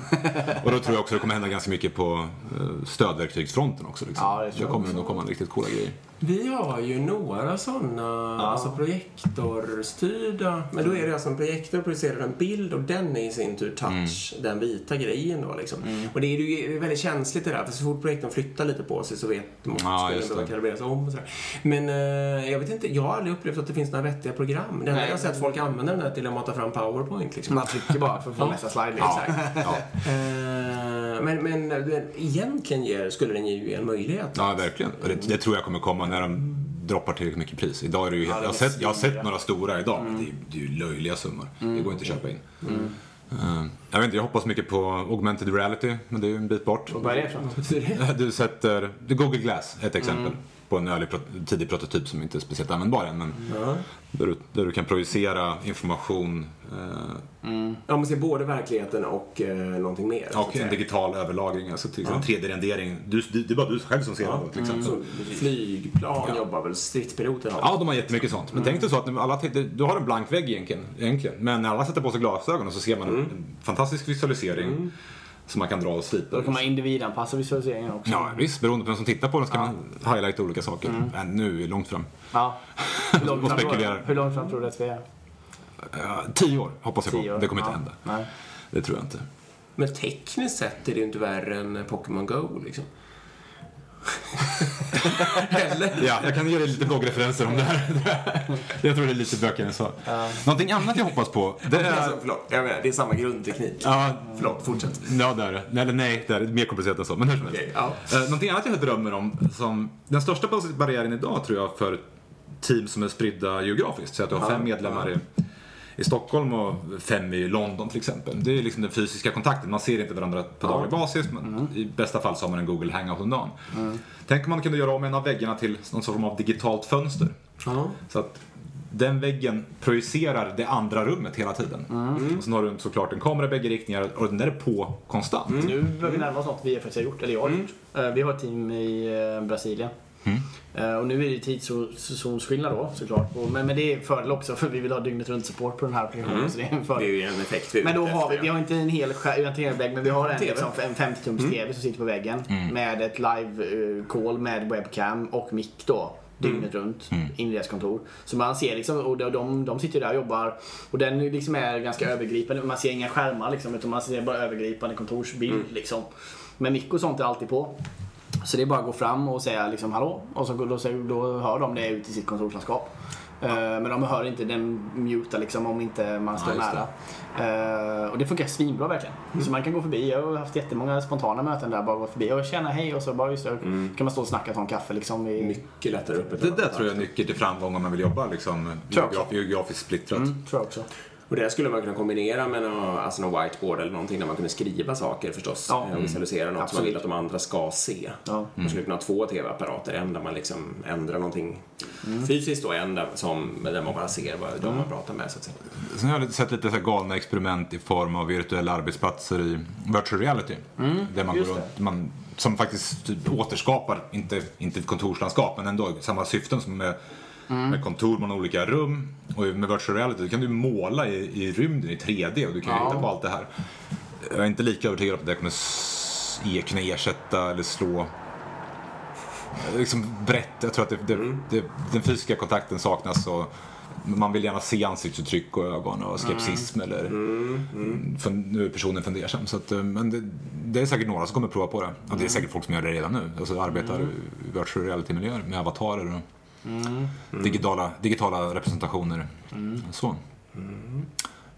och då tror jag också det kommer hända ganska mycket på eh, stödverktygsfronten också. Liksom. Ja, det tror då jag kommer det nog komma riktigt coola grejer. Vi har ju några sådana alltså projektorstyrda. Men då är det alltså en projektor projicerar en bild och den är i sin tur touch, den vita grejen då liksom. Och det är ju väldigt känsligt det där, för så fort projektorn flyttar lite på sig så vet man Ja, att den behöver kalibreras om och sådär. Men eh, jag vet inte, jag har aldrig upplevt att det finns några vettiga program. Det enda jag har sett folk använda den där till att mata fram powerpoint liksom. Man trycker bara för att få nästa slide. Liksom. Ja, Eh, men, men, men egentligen ger, skulle den ju ge en möjlighet. ja verkligen. Det, det tror jag kommer komma när de droppar tillräckligt mycket pris. Idag är det ju, Ja, det jag, har sett, jag har sett några stora idag, men det, är- det är ju löjliga summor. Det går inte att köpa in. Eh, jag vet inte, jag hoppas mycket på augmented reality, men det är ju en bit bort. Vad är det för något? Du sätter, Google Glass är ett exempel på en early, tidig prototyp som inte är speciellt användbar än. Men där, du, där du kan projicera information eh, Ja, man ser både verkligheten och eh, någonting mer. och en digital överlagring, alltså till exempel 3D-rendering. Du, du, det är bara du själv som ser det till exempel. Så flygplan jobbar väl, stridspiloter har Ja, de har jättemycket sånt. Men tänk dig så att alla tittar, du har en blank vägg egentligen, egentligen. Men när alla sätter på sig glasögon så ser man en, en fantastisk visualisering som man kan dra och slipa. Då kan man individanpassa visualiseringen också. Ja, visst. Beroende på vem som tittar på den ska man highlighta olika saker. Men nu är vi långt fram. Ja. Hur långt fram tror du- spekulerar. Hur långt fram tror du att vi är? Eh, tio år hoppas jag Tio på. år? Det kommer Ja. inte hända. Nej. Det tror jag inte. Men tekniskt sett är det ju inte värre än Pokémon Go liksom. Eller? Ja, jag kan ge dig lite bloggreferenser om det här. jag tror det är lite bökigare än så. Någonting annat jag hoppas på, det är... Alltså, förlåt, jag menar, det är samma grundteknik. Ja, Förlåt, fortsätt. ja, det är det. Eller nej, det är mer komplicerat än så. Men hur som helst. Okej, ja. Eh, någonting annat jag drömmer om, som den största barriären idag tror jag för team som är spridda geografiskt, så att du har fem medlemmar i, i Stockholm och fem i London till exempel. Det är liksom den fysiska kontakten, man ser inte varandra på daglig basis, men i bästa fall så har man en Google Hangout om dagen. Tänk om man kunde göra om en av väggarna till någon form av digitalt fönster. Ja. Så att den väggen projicerar det andra rummet hela tiden. Och sen har du såklart en kamera i bägge riktningar och den där är på konstant. Nu börjar vi närma oss något vi faktiskt har gjort, eller jag har gjort. Eh, Vi har ett team i eh, Brasilien. Eh, Och nu är det tidszonsskillnad då såklart. Men, men det är fördel också för vi vill ha dygnet runt support på den här applikationen. Så det är en Det är fördel. ju en effekt vi Men då har vi, vi har inte en hel, inte en hel vägg men vi har en, TV. liksom, en 50-tums TV som sitter på väggen. Med ett live-call med webcam och mick då. Dygnet runt in i deras kontor. Så man ser liksom, och de, de, sitter där och jobbar. Och den liksom är ganska övergripande. Man ser inga skärmar liksom, utan man ser bara övergripande kontorsbild liksom. Men mick och sånt är alltid på. Så det är bara att gå fram och säga liksom hallå och så då, då, då hör de det ut i sitt kontorslandskap. Eh, Men de hör inte den muta liksom om inte man står Ja, nära. Eh, och det funkar svinbra verkligen. Så man kan gå förbi. Jag har haft jättemånga spontana möten där. Bara gå förbi och känna hej och så bara just det, kan man stå och snacka och ta en kaffe liksom. I, Mycket lättare öppet. Det där tror jag är nyckeln till framgång om man vill jobba liksom, Tror jag geograf, geografiskt splittrat. mm, tror jag också. Och det skulle man kunna kombinera med någon, alltså någon whiteboard eller någonting där man kunde skriva saker förstås. Ja. Och visualisera något som man vill att de andra ska se. Ja. Man skulle kunna ha två TV-apparater, en där man liksom ändrar någonting fysiskt och en där, som, där man bara ser vad de man pratar med så att säga. Sen har jag sett lite så här galna experiment i form av virtuella arbetsplatser i virtual reality. där man går runt, man, som faktiskt typ återskapar, inte, inte ett kontorslandskap, men ändå samma syften som med, med kontor, man har olika rum. Och med virtual reality kan du måla i, i rymden i 3D och du kan Ja. hitta på allt det här. Jag är inte lika övertygad om att det kommer kunna ersätta eller slå liksom brett. Jag tror att det, det, det, den fysiska kontakten saknas och man vill gärna se ansiktsuttryck och ögon och skepsism eller för, nu är personen fundersam. Så att, eh, men det, det är säkert några som kommer prova på det. Och det är säkert folk som gör det redan nu. Alltså arbetar i virtual reality-miljöer med avatarer och digitala, digitala representationer. Så. Men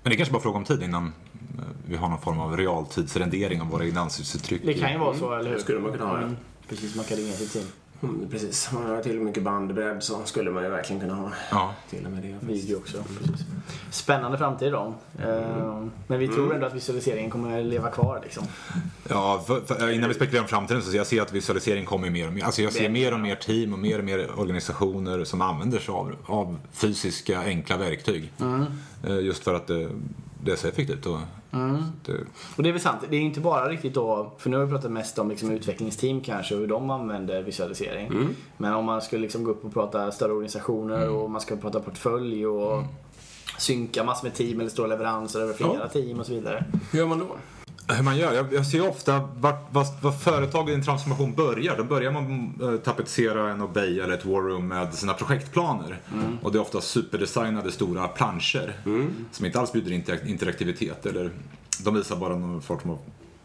det är kanske bara fråga om tid innan eh, vi har någon form av realtidsrendering av våra egna ansiktsuttryck. Det kan ju vara så, eller hur? Skulle man kunna ha, ja. Mm. Precis som akademisk team. Mm, precis. Om man har tillräckligt mycket bandbredd så skulle man ju verkligen kunna ha Ja. till och med det. Video också. Precis. Spännande framtid då. Eh, Men vi tror ändå att visualiseringen kommer leva kvar liksom. Ja, för, för, innan vi spekulerar om framtiden så ser jag ser att visualisering kommer mer och mer. Alltså jag ser mer och mer team och mer och mer organisationer som använder sig av, av fysiska enkla verktyg. Eh, Just för att det, är så effektivt. Och det, Och det är väl sant. Det är inte bara riktigt då, för nu har vi pratat mest om liksom utvecklingsteam kanske och hur de använder visualisering. Men om man skulle liksom gå upp och prata större organisationer och man ska prata portfölj och synka massor med team eller stora leveranser över flera Ja. team och så vidare. Hur gör man då? Hur man gör? Jag, jag ser ofta vart, vad företag i en transformation börjar. Då börjar man äh, tapetsera en Obey eller ett War Room med sina projektplaner. Och det är ofta superdesignade stora planscher som inte alls bjuder inter- interaktivitet. Eller, de visar bara någon form av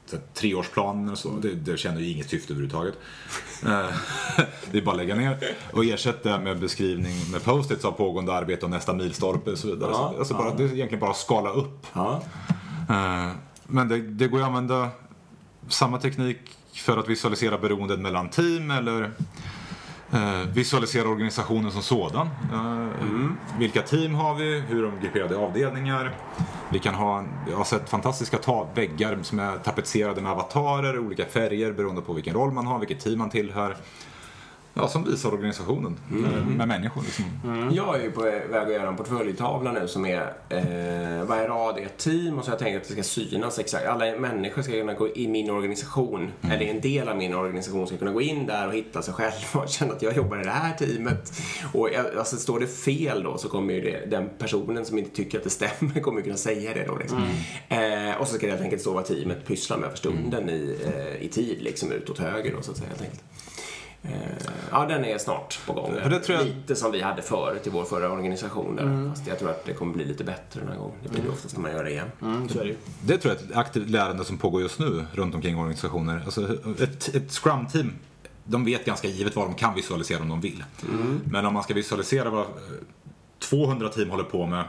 så här, treårsplan eller så. Det, det känner ju inget syfte överhuvudtaget. Eh, det är bara att lägga ner och ersätta med beskrivning med post-its av pågående arbete och nästa milstolpe och så vidare. Ja, Så, alltså bara, det är egentligen bara att skala upp. Ja. Eh, Men det, det går ju att använda samma teknik för att visualisera beroendet mellan team eller eh, visualisera organisationen som sådan. Eh, Vilka team har vi? Hur är de grupperade i avdelningar? Vi kan ha, jag har sett fantastiska ta- väggar som är tapetserade med avatarer, olika färger beroende på vilken roll man har, vilket team man tillhör. Ja, som visar organisationen eh, med människor. Liksom. Jag är ju på väg att göra en portföljtavla nu som är eh, varje rad är ett team och så har jag tänkt att det ska synas exakt. Alla människor ska kunna gå i min organisation, eller en del av min organisation ska kunna gå in där och hitta sig själva och känna att jag jobbar i det här teamet. Och jag- alltså, står det fel då så kommer ju det, den personen som inte tycker att det stämmer kommer ju kunna säga det då. Liksom. Eh, och så ska det helt enkelt stå vad teamet pysslar med för stunden i, eh, i tid, liksom utåt höger då så att säga helt enkelt. Eh, ja, den är snart på gång. Det jag- Lite som vi hade förut i vår förra organisation. Där. Fast jag tror att det kommer bli lite bättre den här gången. Det blir det oftast när man gör det igen. Mm, så är det ju. Det tror jag är ett aktivt lärande som pågår just nu runt omkring organisationer. Alltså ett, ett scrum-team, de vet ganska givet vad de kan visualisera om de vill. Men om man ska visualisera vad eh, 200 team håller på med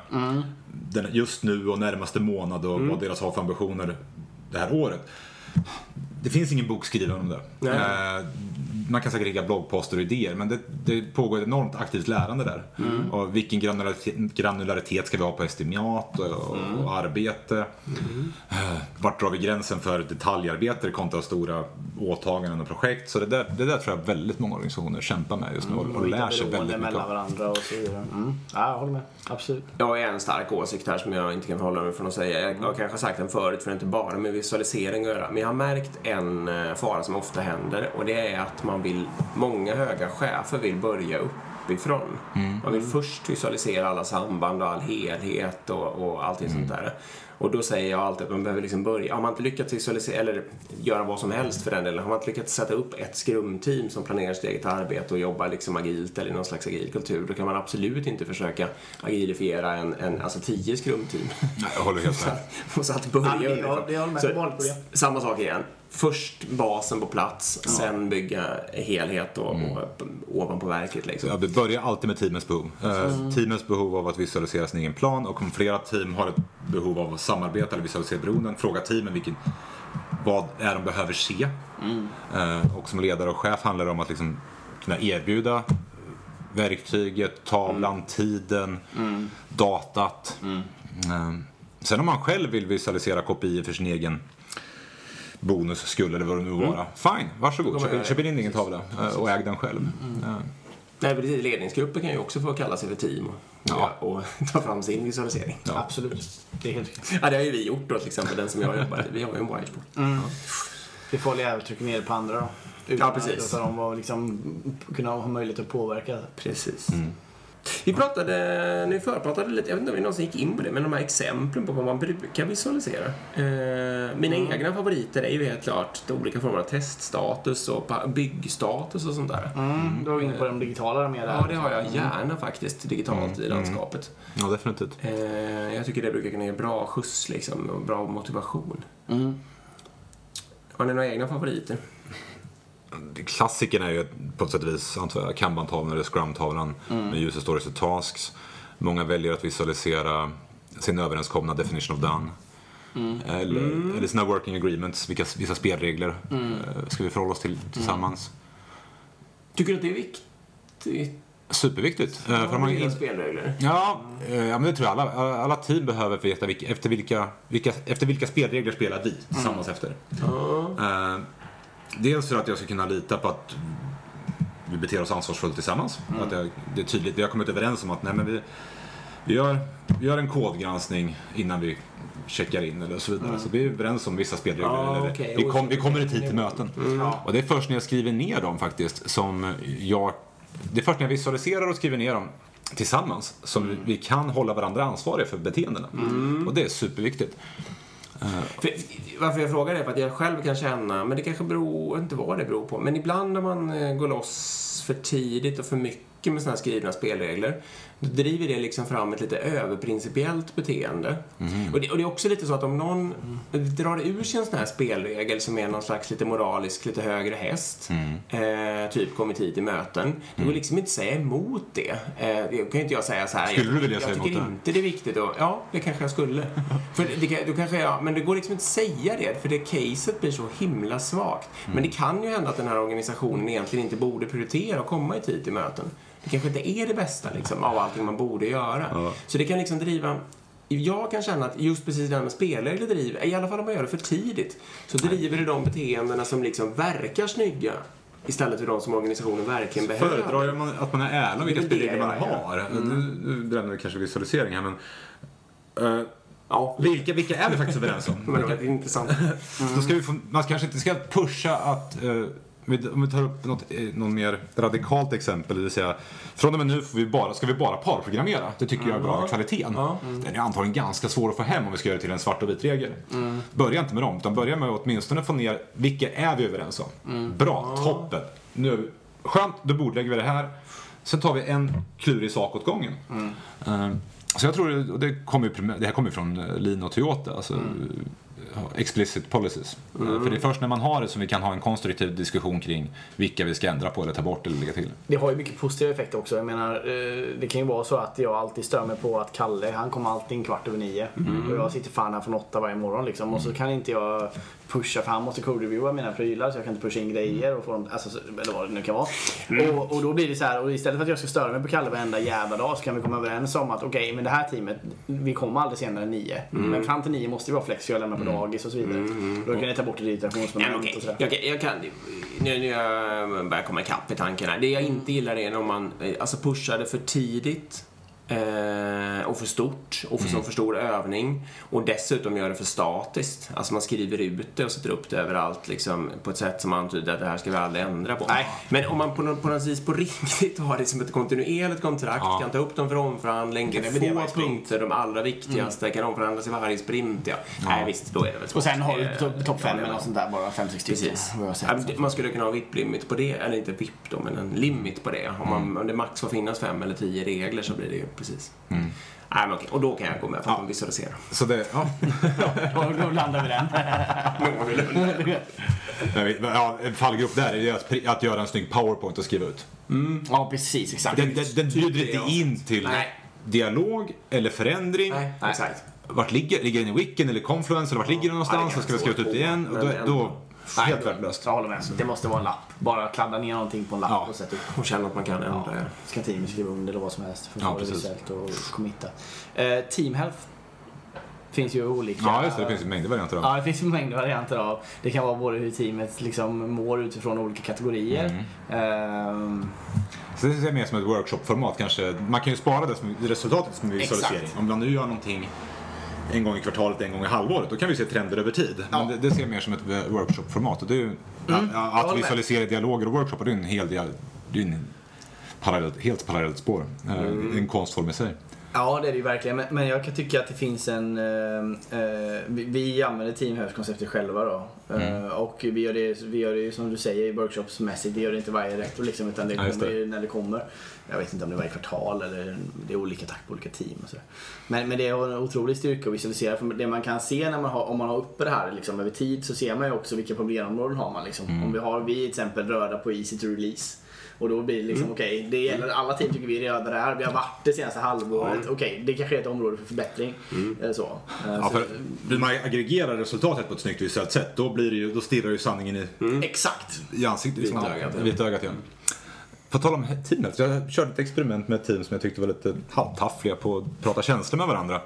den, just nu och närmaste månad och vad deras har för ambitioner det här året. Det finns ingen bok skriven om det. Nej. Eh, man kan säkert lägga bloggposter och idéer men det, det pågår ett enormt aktivt lärande där. Och vilken granularitet, granularitet ska vi ha på estimat och, och arbete? Eh, Vart drar vi gränsen för detaljarbete kontra stora åtaganden och projekt? Så det där, det där tror jag väldigt många organisationer kämpar med just nu och, och lär sig väldigt mycket mellan varandra och så vidare. Mm. Ja, jag håller med. Absolut. Jag har en stark åsikt här som jag inte kan förhålla mig från att säga. Jag har kanske sagt den förut för det är inte bara med visualisering att göra. Jag har märkt en eh, fara som ofta händer och det är att man vill, många höga chefer vill börja uppifrån. Man vill först visualisera alla samband och all helhet och, och allting sånt där. Och då säger jag alltid att man behöver liksom börja, har man inte lyckats visualisera, eller göra vad som helst för den delen, har man inte lyckats sätta upp ett skrumteam som planerar sitt eget arbete och jobbar liksom agilt eller i någon slags agil kultur, då kan man absolut inte försöka agilifiera en, en alltså tio skrumteam. Nej, Jag håller helt med. Och så att börja Ja, det- underifrån. ja, det håller med. Så, Samma sak igen. Först basen på plats, sen bygga helhet och, och ovanpå verket liksom. Ja, vi börjar alltid med teamens behov. Eh, Teamens behov av att visualisera sin egen plan och om flera team har ett behov av att samarbeta eller visualisera beroenden, fråga teamen vilken, vad är de behöver se. Eh, och som ledare och chef handlar det om att liksom kunna erbjuda verktyget, tavlan, tiden, datat. Eh, sen om man själv vill visualisera kopior för sin egen bonus skull eller vad det nu vara. Fine, varsågod. Köp, jag- köp in din tavla eh, och äg den själv. Nej, precis. Ledningsgrupper kan ju också få kalla sig för team och, Ja. och, ta fram sin visualisering. Ja. Absolut. Det är helt riktigt. det har ju vi gjort då till exempel, den som jag jobbar i. Vi har ju en whiteboard. Det farliga är att trycka ner det på andra då. Utan Ja, precis. att låta dem liksom, kunna ha möjlighet att påverka. Precis. Vi pratade, ni förpratade lite, jag vet inte om vi någonsin gick in på det, men de här exemplen på vad man brukar visualisera. Eh, mina Mm. egna favoriter är ju helt klart de olika former av teststatus och byggstatus och sånt där. Mm, du var inne på de digitala mer där. Ja, det har jag gärna faktiskt digitalt i landskapet. Ja, definitivt. Eh, jag tycker det brukar kunna ge bra skjuts liksom, och bra motivation. Mm. Har ni några egna favoriter? Klassikern är ju på ett sätt och vis, antar jag, Kanban-tavlan eller Scrum-tavlan med user stories och tasks. Många väljer att visualisera sin överenskomna definition of done. Eller, eller sina working agreements, vilka, vissa spelregler eh, ska vi förhålla oss till tillsammans. Tycker du att det är viktigt? Superviktigt. eh, för man in- spelregler? Ja, eh, ja, men det tror jag alla. Alla team behöver veta vilka, efter, vilka, vilka, efter vilka spelregler spelar vi tillsammans efter. Eh, dels för att jag ska kunna lita på att vi beter oss ansvarsfullt tillsammans. Att det, det är tydligt. Vi har kommit överens om att nej, men vi, vi, gör, vi gör en kodgranskning innan vi checkar in eller så vidare. Så vi är överens om vissa spelregler. Eller, okej. vi, kom, vi kommer i tid till möten. Ja. Och det är först när jag skriver ner dem faktiskt som jag... Det är först när jag visualiserar och skriver ner dem tillsammans som vi- vi kan hålla varandra ansvariga för beteendena. Och det är superviktigt. Eh. För, varför jag frågar är för att jag själv kan känna, men det kanske beror, jag vet inte vad det beror på, men ibland när man eh, går loss för tidigt och för mycket med sådana här skrivna spelregler, då driver det liksom fram ett lite överprincipiellt beteende. Och, det, och det är också lite så att om någon drar ur sig en sån här spelregel som är någon slags lite moralisk, lite högre häst, eh, typ kommit hit i möten, det går liksom inte säga emot det. Eh, det kan ju inte jag säga så här. Skulle jag, du vilja jag säga tycker emot det? inte det är viktigt och, ja, det kanske jag skulle. för det, då kanske jag, men det går liksom inte att säga det, för det caset blir så himla svagt. Men det kan ju hända att den här organisationen egentligen inte borde prioritera att komma i tid till möten. Det kanske inte är det bästa liksom, av allting man borde göra. Så det kan liksom driva jag kan känna att just precis det här med spelregler driver, i alla fall om man gör det för tidigt, så driver det de beteendena som liksom verkar snygga istället för de som organisationen verkligen behöver. Föredrar man, att man är ärlig om är vilka spelregler man har. Nu, nu bränner vi kanske visualisering här men... eh, Ja, vilka, vilka är vi faktiskt överens om? men det var intressant. Då ska vi få, man kanske inte ska pusha att vi- om vi tar upp något, eh, någon mer radikalt exempel, det vill säga från och med nu får vi bara, ska vi bara parprogrammera. Det tycker jag är bra kvaliteten. Den är antagligen ganska svår att få hem om vi ska göra det till en svart och vit regel. Börja inte med dem, utan börja med att åtminstone få ner vilka är vi överens om. Bra, toppen. Nu, skönt, då bordlägger vi det här. Sen tar vi en klurig sak åt gången. Eh, så jag tror, och det, kommer det här kommer ju från eh, Lean och Toyota. Alltså, ja, explicit policies. Eh, För det är först när man har det som vi kan ha en konstruktiv diskussion kring vilka vi ska ändra på eller ta bort eller lägga till. Det har ju mycket positiva effekter också. Jag menar, eh, det kan ju vara så att jag alltid stör mig på att Kalle, han kommer alltid en kvart över nio. Och jag sitter fan här från åtta varje morgon liksom. Och så kan inte jag pusha, för han måste code-reviewa mina prylar så jag kan inte pusha in grejer och få dem, alltså, så- eller vad det nu kan vara. Och, och då blir det så här, och istället för att jag ska störa mig på Kalle varenda jävla dag så kan vi komma överens om att okej, men det här teamet, vi kommer aldrig senare än nio. Men fram till nio måste vi vara flex, jag lämnar på dagis och så vidare. Då kan jag ta bort irritationsmoment men okej. och sådär. jag, jag kan, nu när jag börjar komma ikapp i tanken här. Det jag inte gillar är när man eh, alltså pushar det för tidigt och för stort och för, som för stor övning och dessutom gör det för statiskt. Alltså man skriver ut det och sätter upp det överallt liksom, på ett sätt som antyder att det här ska vi aldrig ändra på. Nej. Men om man på, något- på något vis på riktigt har det som ett kontinuerligt kontrakt, Ja. kan ta upp dem för omförhandling, Kan få sprint? punkter, de allra viktigaste, kan omförhandlas i varje sprint. Ja. Nej visst, då är det väl Och sen har du Eh, topp top fem ja, eller något sånt där, bara fem, sex stycken. Ja, Man skulle kunna ha VIP-limit på det, eller inte VIP då, men en limit på det. Om, man, om det max får finnas fem eller tio regler så blir det ju precis. Nej, men okej. Och då kan jag gå med på att man visualiserar. Så det, ja. Då, då landar vi den. Ja, en fallgrop där är att, att göra en snygg powerpoint och skriva ut. ja, precis. Exakt. Den, den, den bjuder inte in till Nej. dialog eller förändring. Nej, exakt. Vart ligger, ligger den i Wicken eller Confluence eller vart ligger den Ja, någonstans? det Så ska vi skriva ut igen och då, men då helt värdelöst. Jag håller med. Det måste vara en lapp. Bara kladda ner någonting på en lapp Ja. och sätta upp. Och känna att man kan ändra. Ja, ska teamet skriva under eller vad som helst för att Ja, få det visuellt och committa. Eh, team Health finns ju olika. Ja, just det. Det finns ju mängder varianter av. Ja, det finns ju mängder varianter av. Det kan vara både hur teamet liksom mår utifrån olika kategorier. Mm. Ehm, Så det är mer som ett workshop-format kanske. Man kan ju spara det som resultatet som visualisering. Exakt. Om man nu gör någonting en gång i kvartalet, en gång i halvåret, då kan vi se trender över tid. Men det, det ser jag mer som ett workshop-format. Och det är ju, ja, jag att med. visualisera dialoger och workshoppar, det är en hel del. Det är en, parallellt, helt parallellt spår. Eh, En konstform i sig. Ja, det är det ju verkligen. Men, men jag kan tycka att det finns en... Eh, eh, vi, vi använder Teamhouse-konceptet själva då. Eh, och vi gör, det, vi gör det som du säger workshopsmässigt. Vi gör det inte varje rektor liksom, utan det kommer det. när det kommer. Jag vet inte om det är varje kvartal eller det är olika takt på olika team och sådär. Men, men det är en otrolig styrka att visualisera. För det man kan se när man har, om man har uppe det här liksom, över tid så ser man ju också vilka problemområden har man. Liksom. Om vi har, vi till exempel röda på easy to release. Och då blir det liksom, okej, det gäller alla team tycker vi är röda där. Vi har varit det senaste halvåret. Okej, det kanske är ett område för förbättring. Eh, Så. Eh, Ja, för vill man aggregera resultatet på ett snyggt visuellt sätt, då, blir det ju, då stirrar ju sanningen i, Exakt. i ansiktet. Liksom. ögat, ja. Vita ögat, ja. På tal om teamet, jag körde ett experiment med ett team som jag tyckte var lite halvtaffliga på att prata känslor med varandra.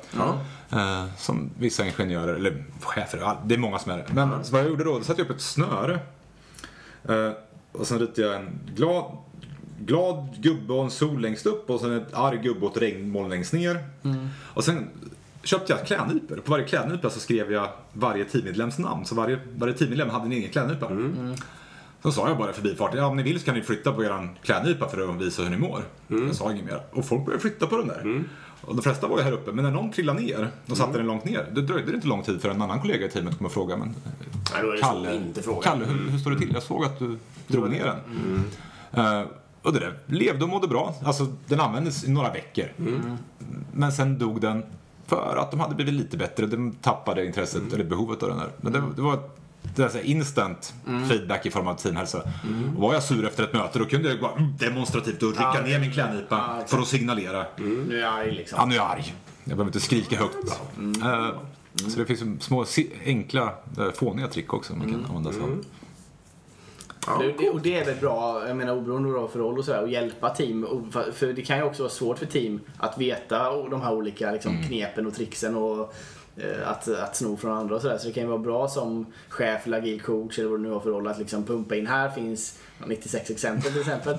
Eh, som vissa ingenjörer, eller chefer, det är många som är det. Men så vad jag gjorde då, då satte jag upp ett snöre. Eh, och sen ritade jag en glad, glad gubbe och en sol längst upp och sen ett arg gubbe och ett regnmoln längst ner. Och sen köpte jag klädnypor. På varje klädnypa så skrev jag varje teammedlems namn. Så varje, varje teammedlem hade en egen klädnypa. Sen sa jag bara förbifarten, ja om ni vill så kan ni flytta på eran klädnypa för att visa hur ni mår. Jag sa inget mer. Och folk började flytta på den där. Och de flesta var ju här uppe, men när någon trillade ner och satte den långt ner, då dröjde det inte lång tid förrän en annan kollega i teamet kom och frågade, men Ja, då är det Kalle, inte fråga. Kalle hur, hur står det till? Jag såg att du drog ner den. Eh, och det där levde och mådde bra. Alltså den användes i några veckor. Men sen dog den för att de hade blivit lite bättre. De tappade intresset eller behovet av den där. Men det, det var det där, så här instant feedback i form av teamhälsa. Och var jag sur efter ett möte då kunde jag bara mm, demonstrativt och rycka Ja. ner min klädnypa Ja, för att signalera. Nu är jag arg liksom. Ja, nu är jag arg. Jag behöver inte skrika högt. Eh, Så det finns små enkla eh, fåniga trick också man kan använda sig av. Ja, Det, det, och det är väl bra, jag menar oberoende då för roll och sådär, att hjälpa team. För, det kan ju också vara svårt för team att veta de här olika liksom, knepen och tricksen och att, att sno från andra och sådär. Så det kan ju vara bra som chef eller agil coach eller vad du nu har för roll att liksom pumpa in här finns 96 exempel till exempel.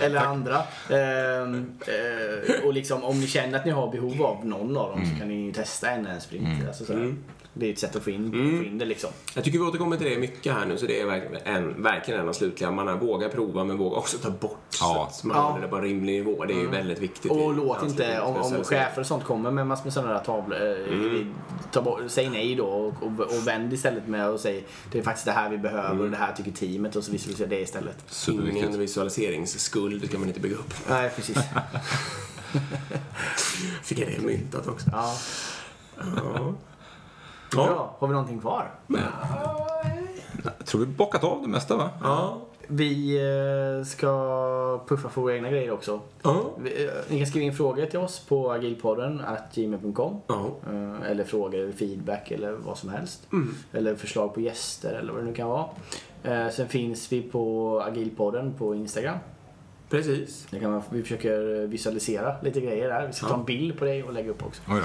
eller andra. Ehm, eh, och liksom om ni känner att ni har behov av någon av dem så kan ni ju testa en en sprint. Alltså, sådär. Det är ett sätt att få in, få in det liksom. Jag tycker vi återkommer till det mycket här nu, så det är verkligen en, verkligen en av slutliga. Man vågar prova, men vågar också ta bort. Ja. Så att man Ja. håller det på en rimlig nivå. Det är ju väldigt viktigt. Och låt inte, om, om chefer och sånt kommer med massor med sådana där tavlor, eh, ta bort, säg nej då och, och, och vänd istället med att säga det är faktiskt det här vi behöver och det här tycker teamet och så visualisera det istället. Superviktigt. Ingen visualiseringsskuld ska man inte bygga upp. Nej, precis. Fick jag det myntat också. Ja. Ja. Bra. Har vi någonting kvar? Jag tror vi bockat av det mesta va? Ja. Vi eh, ska puffa för våra egna grejer också. Ja. Eh, Ni kan skriva in frågor till oss på agilpodden gmail.com. Ja. Eh, Eller frågor, eller feedback eller vad som helst. Eller förslag på gäster eller vad det nu kan vara. Sen finns vi på agilpodden på Instagram. Precis. Det kan man, vi försöker visualisera lite grejer där. Vi ska ta en bild på dig och lägga upp också. Oj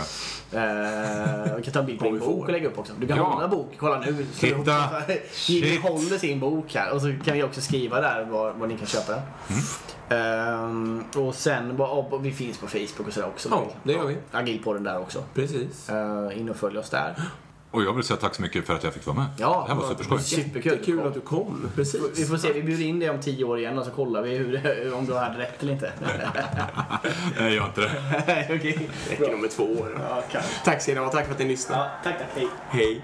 då. Eh, vi kan ta en bild på din bok och lägga upp också. Du kan Ja. hålla bok. Kolla nu. Titta. Jimmy håller sin bok här och så kan vi också skriva där var, var ni kan köpa den. Mm. Eh, och sen, och vi finns på Facebook och sådär också. Ja, det gör vi. Agilpodden där också. Precis. Uh, in och följ oss där. Och jag vill säga tack så mycket för att jag fick vara med. Ja, det här var superskoj. Superkul. Jättekul att du kom. Precis. Vi får se, vi bjuder in dig om tio år igen och så kollar vi hur, om du hade rätt eller inte. Nej, jag gör inte det. Okej. Räcker nog med två år. Ja. Tack ska ni ha. Tack för att ni lyssnade. Ja, tack, tack. Hej. Hej.